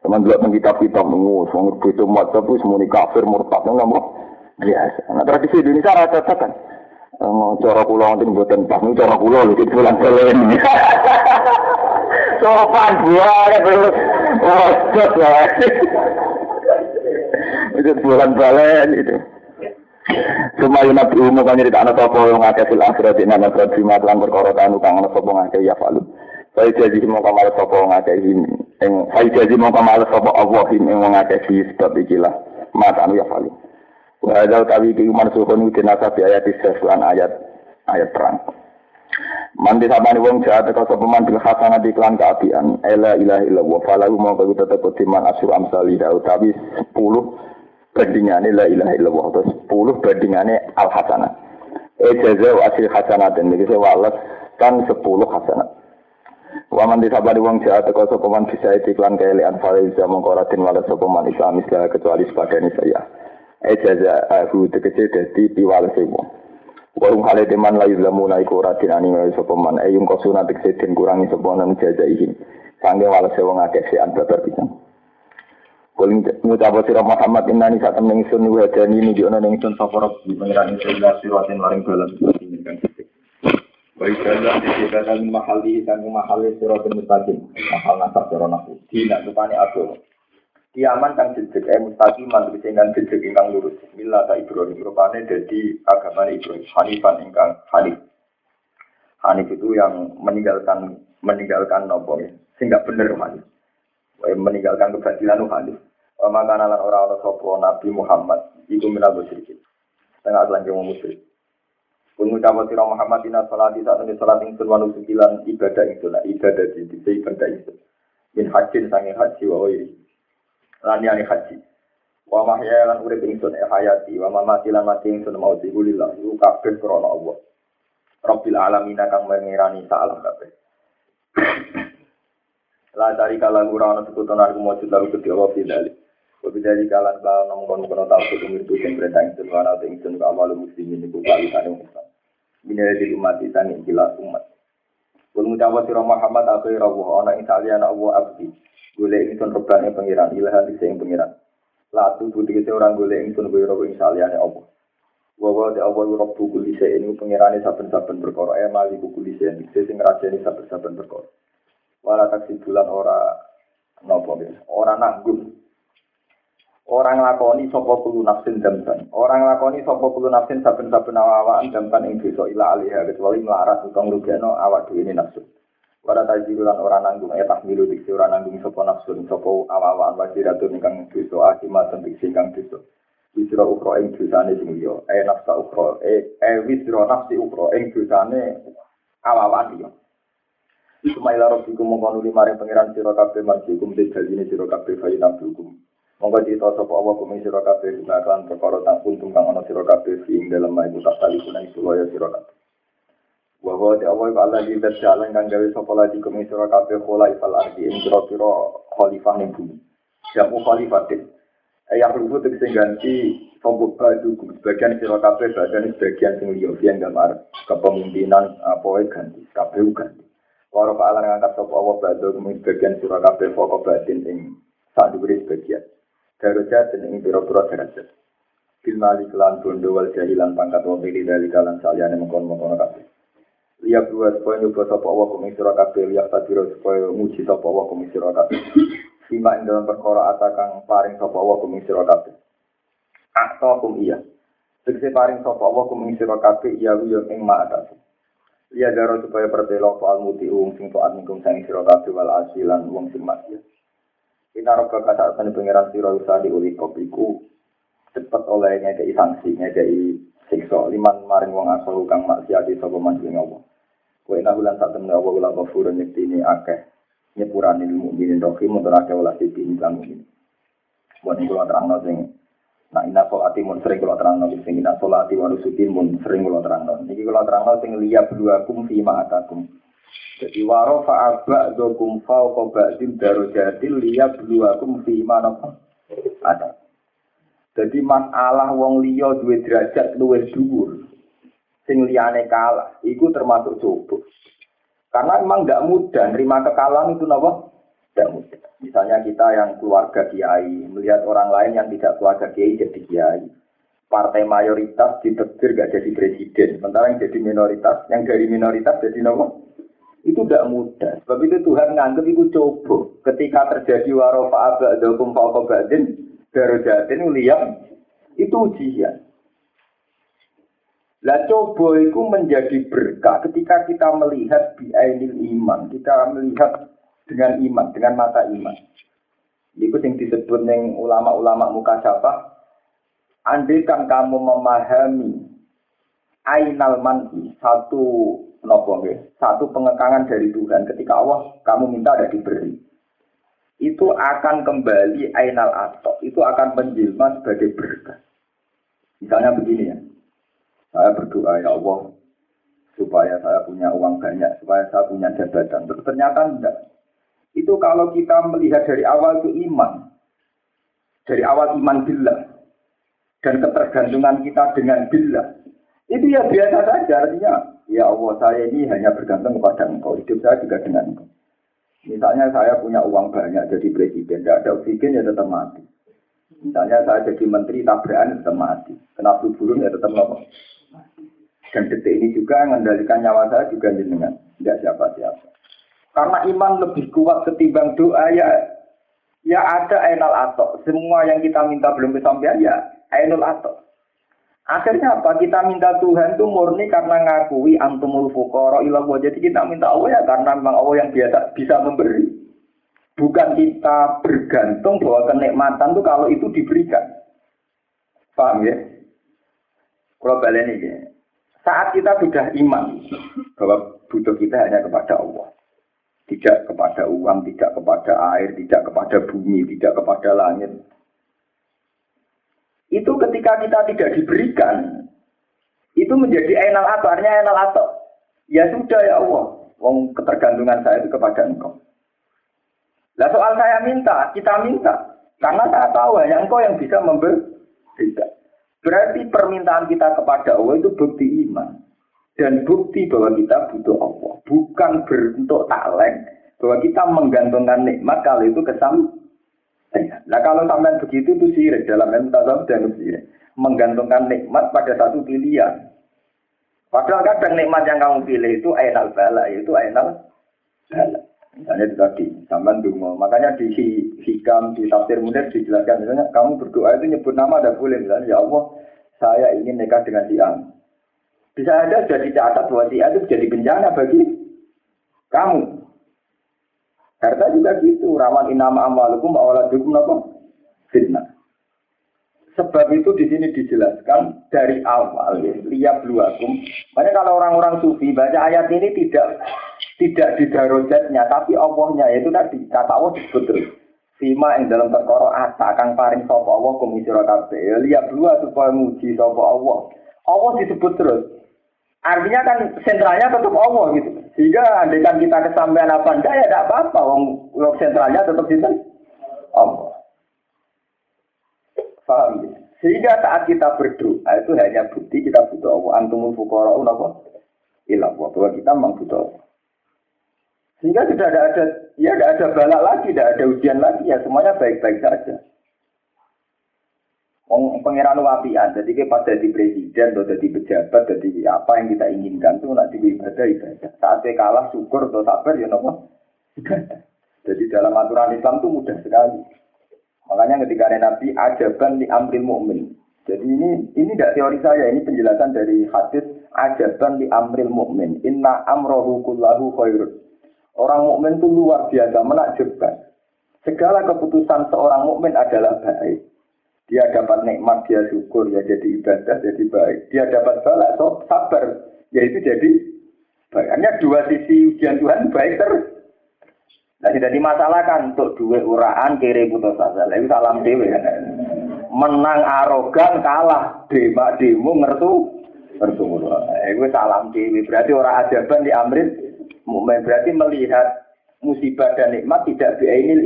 A: Teman dulu tentang kitab-kitab mengus, mengur itu mata pun semuanya kafir, murtad, nggak mau biasa. Nah tradisi Indonesia rata kan. Cara pulau nanti buatan pas, ini cara pulau lu itu pulang kalian. [LAUGHS] Sopan buah, ya terus, oh, lah. Itu bulan balen itu. Semua nabi umum kan nyerita anak sopo yang ngake fil akhirat ini anak akhirat bima kelan perkara tanu kang anak sopo ngake ya falu. Saya jadi mau kamal sopo ngake ini. Saya jadi mau kamal sopo Allah ini ngake fi sebab ikilah. Mata anu ya falu. Wajah tawi ki mansuhun utin nasabi ayat iseslan ayat ayat perang. Mandi sabani wong jahat teko sapa man bil hasanah iklan kaapian. Ela ilaha illallah falahu mau kau tetep timan asur amsali utawi 10 bandingannya la ilaha illallah terus 10 bandingannya al hasanah eh jaza asil hasanah dan ini saya walas kan 10 hasanah Waman disabari wong jahat teko sapa man bisa iklan keelean fariza mongko raden walas sapa man Islam segala kecuali sebagian saya. Eh jaza aku tegese dadi piwalese wong. Warung hale teman layu lamu naiku raden ani wae sapa man ayung kosuna tegese den kurangi sapa nan jaza iki. Sangge walase wong akeh sean babar pisan. Kuling ngucap sira Muhammad innani sak temen ingsun jani ini di ana ingsun safara di pangeran ingsun la siratin maring dalan kan Wa ikalla di kita mahal di kan mahal siratul mustaqim mahal nasab cara nafu dina rupane agama Kiaman kang jejeg eh mustaqim man tegese kang jejeg ingkang lurus Bismillah ta Ibrahim rupane dadi agama Ibrahim Hanifan ingkang Hanif Hanif itu yang meninggalkan meninggalkan nopo ya gak bener Hanif meninggalkan kebatilan Hanif maka nalan orang orang sopo Nabi Muhammad itu minal musyrikin. Tengah telanjang mau musyrik. Pun ngucap sira Muhammad ina salat saat ini salat ing sunwanu sekilan ibadah itu lah ibadah di di ibadah itu. Min hajin sange haji wa. Lani ani haji.
B: Wa mahya lan urip ingsun e hayati, wa mamati lan mati ingsun mau digulillah iku kabeh krana Allah. Rabbil alamin kang mengirani salam kabeh. La cari kala ora ana sekuton aku mujud lalu kedhi Allah fidali. Wa bidali kala kala nang kono kono tau kudu mirtu sing perintah ingsun wa ana ingsun ka amal muslimin iku kali kane umat. Bina di umat tani kila umat. Kun ngucap sira Muhammad akhir Allah ana ing saliyana Allah abdi. Golek ingsun rebane pangeran ilahan sing pangeran. Latu budi kese orang golek ingsun kowe robo ing saliyane apa. Wa wa de apa rob kuli se ini pengirane saben-saben perkara e mali kuli se sing ngrajani saben-saben perkara. Wala taksi bulan ora napa ora nanggung. Orang lakoni sapa kulo nafsin dampan. Orang lakoni sapa kulo nafsin saben-saben awak-awakan dampan ing dosa ila alih kecuali melarat utang rugeno awak dhewe nafsu. Pada tajiru lan orang nanggung ya tahmilu diksi orang nanggung sopo nafsu sopo awa-awaan wajiratun ingkang dosa akimat dan diksi ingkang dosa. Wisra ukro ing dosane sing liya, eh nafsa ukro, eh eh wisra nafsi ukro ing dosane awa-awaan liya. Sumaila rabbikum mongko nuli maring pangeran sira kabeh marjikum te jaline sira kabeh fayi nabdukum. Monggo dita sapa Allah kumi sira kabeh gunakan perkara tak kuntum kang ana sira kabeh ing dalem iku tak tali kunan sulaya sira kabeh. Bahwa di awal Allah di jalan kan gawe sapa lagi kumi sira kabeh khulaifal ardi ing kira-kira khalifah ning bumi. Jamu khalifatin. Ayah lugu tegese ganti sombuk badu sebagian sira kabeh badan sebagian sing liya yang gambar kepemimpinan apa ganti kabeh ganti. Para pahala ngangkat sapa Allah badu kumi sebagian sira kabeh pokok batin ing sak dhuwure sebagian. Darajat ing pira-pira derajat. Filmali kelan bondo wal jahilan pangkat pilih dari kalan saliyane mengkon-mengkon kabeh. Lihat dua supaya nyoba sapa Allah kumi sira lihat tadiro supaya muji sapa Allah kumi sira ing dalam perkara atakang paring sapa Allah kumi sira akta kum iya. Tegese paring sapa Allah kumi sira iya yo ing ma atas lihat daro supaya pertelo soal muti wong sing taat nikum sang sira wal asilan wong sing maksiat. Ina roka kata asani pengiran sira usadi uli kopiku. Cepet oleh ngekei sanksi ngekei siksa. Liman maring wong asal kang maksiat sapa manjing Allah Wa inna bulan saat temen Allah kula ghafurun ini akeh nyepurani mukminin rohim untuk akeh olah sisi iklan mukmin. Buat kula terangno sing Nah, ina solati mun sering kula terangno sing ina solati wa nusuki mun sering kula terangno. Niki kula terangno sing liya kum fi ma'atakum. Jadi waro fa'aba dokum fauqa ba'dil darojatil liya kum fi ma'atakum. Ada. Jadi masalah wong liya duwe derajat luwih dhuwur sing liyane kalah, itu termasuk coba. Karena memang tidak mudah nerima kekalahan itu nopo tidak mudah. Misalnya kita yang keluarga kiai melihat orang lain yang tidak keluarga kiai jadi kiai. Partai mayoritas ditegur gak jadi presiden, sementara yang jadi minoritas, yang dari minoritas jadi nopo itu tidak mudah. Sebab itu Tuhan nganggep itu coba. Ketika terjadi warofa abad dokum faqobadin darujatin lihat itu ujian. Lah coba itu menjadi berkah ketika kita melihat biainil iman, kita melihat dengan iman, dengan mata iman. Itu yang disebut dengan ulama-ulama muka siapa? Andai kan kamu memahami ainal manhi, satu nopo satu pengekangan dari Tuhan ketika Allah kamu minta ada diberi. Itu akan kembali ainal atok, itu akan menjelma sebagai berkah. Misalnya begini ya, saya berdoa ya Allah supaya saya punya uang banyak, supaya saya punya jabatan. Terus ternyata enggak. Itu kalau kita melihat dari awal itu iman. Dari awal iman billah. Dan ketergantungan kita dengan billah. Itu ya biasa saja. Artinya, ya Allah saya ini hanya bergantung kepada engkau. Hidup saya juga dengan engkau. Misalnya saya punya uang banyak jadi presiden. Tidak ada oksigen ya tetap mati. Misalnya saya jadi menteri tabrakan tetap mati. Kena burung ya tetap mati. Dan detik ini juga mengendalikan nyawa saya juga jenengan, tidak siapa-siapa. Karena iman lebih kuat ketimbang doa ya ya ada ainul atok. Semua yang kita minta belum kesampaian ya ainul atok. Akhirnya apa? Kita minta Tuhan itu murni karena ngakui antumul fukoro ilah Jadi kita minta Allah ya karena memang Allah yang biasa bisa memberi. Bukan kita bergantung bahwa kenikmatan itu kalau itu diberikan. Paham ya? Kalau balik ini, saat kita sudah iman bahwa butuh kita hanya kepada Allah, tidak kepada uang, tidak kepada air, tidak kepada bumi, tidak kepada langit. Itu ketika kita tidak diberikan, itu menjadi enal atau artinya enal atau. Ya sudah ya Allah, wong ketergantungan saya itu kepada engkau. Lah soal saya minta, kita minta. Karena saya tahu hanya engkau yang bisa memberi. Berarti permintaan kita kepada Allah itu bukti iman. Dan bukti bahwa kita butuh Allah. Bukan berbentuk talent. Bahwa kita menggantungkan nikmat kalau itu kesam. Nah kalau sampai begitu itu sirik. Dalam ilmu dan sirik. Menggantungkan nikmat pada satu pilihan. Padahal kadang nikmat yang kamu pilih itu ainal bala, itu ainal bala. Misalnya itu tadi, zaman dungo. Makanya di hikam, di tafsir mudah dijelaskan, misalnya kamu berdoa itu nyebut nama ada boleh. Misalnya, ya Allah, saya ingin nikah dengan si A. Bisa ada jadi catat bahwa si itu jadi bencana bagi kamu. Harta juga gitu, rawan inama amalukum awaladukum apa? Fitnah. Sebab itu di sini dijelaskan dari awal ya, lihat luakum. Makanya kalau orang-orang sufi baca ayat ini tidak tidak di darojatnya, tapi Allahnya itu tadi kata Allah disebut terus. Sima yang dalam perkara ata kang paring sapa Allah komisi kabeh. Ya lihat dua supaya muji sapa Allah. Allah disebut terus. Artinya kan sentralnya tetap Allah gitu. Sehingga andaikan kita kesampaian apa enggak ya tidak apa-apa. Wong sentralnya tetap di Allah. Paham ya? Sehingga saat kita berdoa itu hanya bukti kita butuh Allah. Antumul fuqara'un apa? Ilah bahwa kita memang butuh Allah. Sehingga sudah ada, ada ya tidak ada balak lagi, tidak ada ujian lagi, ya semuanya baik-baik saja. Ong pangeran wapian, jadi kita pas jadi presiden atau jadi pejabat, jadi apa yang kita inginkan tuh nanti ibadah ibadah. Saat kalah syukur atau sabar ya nopo. [LAUGHS] Jadi dalam aturan Islam itu mudah sekali. Makanya ketika ada Nabi ajaban di amril mu'min. Jadi ini ini tidak teori saya, ini penjelasan dari hadis ajaban di amril mu'min. Inna amrohu kullahu khairun. Orang mukmin itu luar biasa menakjubkan. Segala keputusan seorang mukmin adalah baik. Dia dapat nikmat, dia syukur, ya jadi ibadah, jadi baik. Dia dapat balak, so sabar, yaitu jadi baik. Dua sisi ujian Tuhan baik terus. Nah, tidak dimasalahkan untuk duit uraan kiri putus asa. Lalu salam dewi. Menang arogan kalah dema demo ngertu ngertu. Itu salam dewi. Berarti orang ajaban di amrit mukmin berarti melihat musibah dan nikmat tidak biainil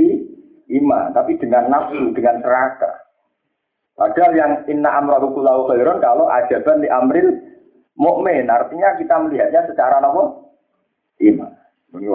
B: iman, tapi dengan nafsu, dengan serakah. Padahal yang inna amrahu kullahu khairan kalau ajaban di amril mukmin artinya kita melihatnya secara apa? Iman. Ini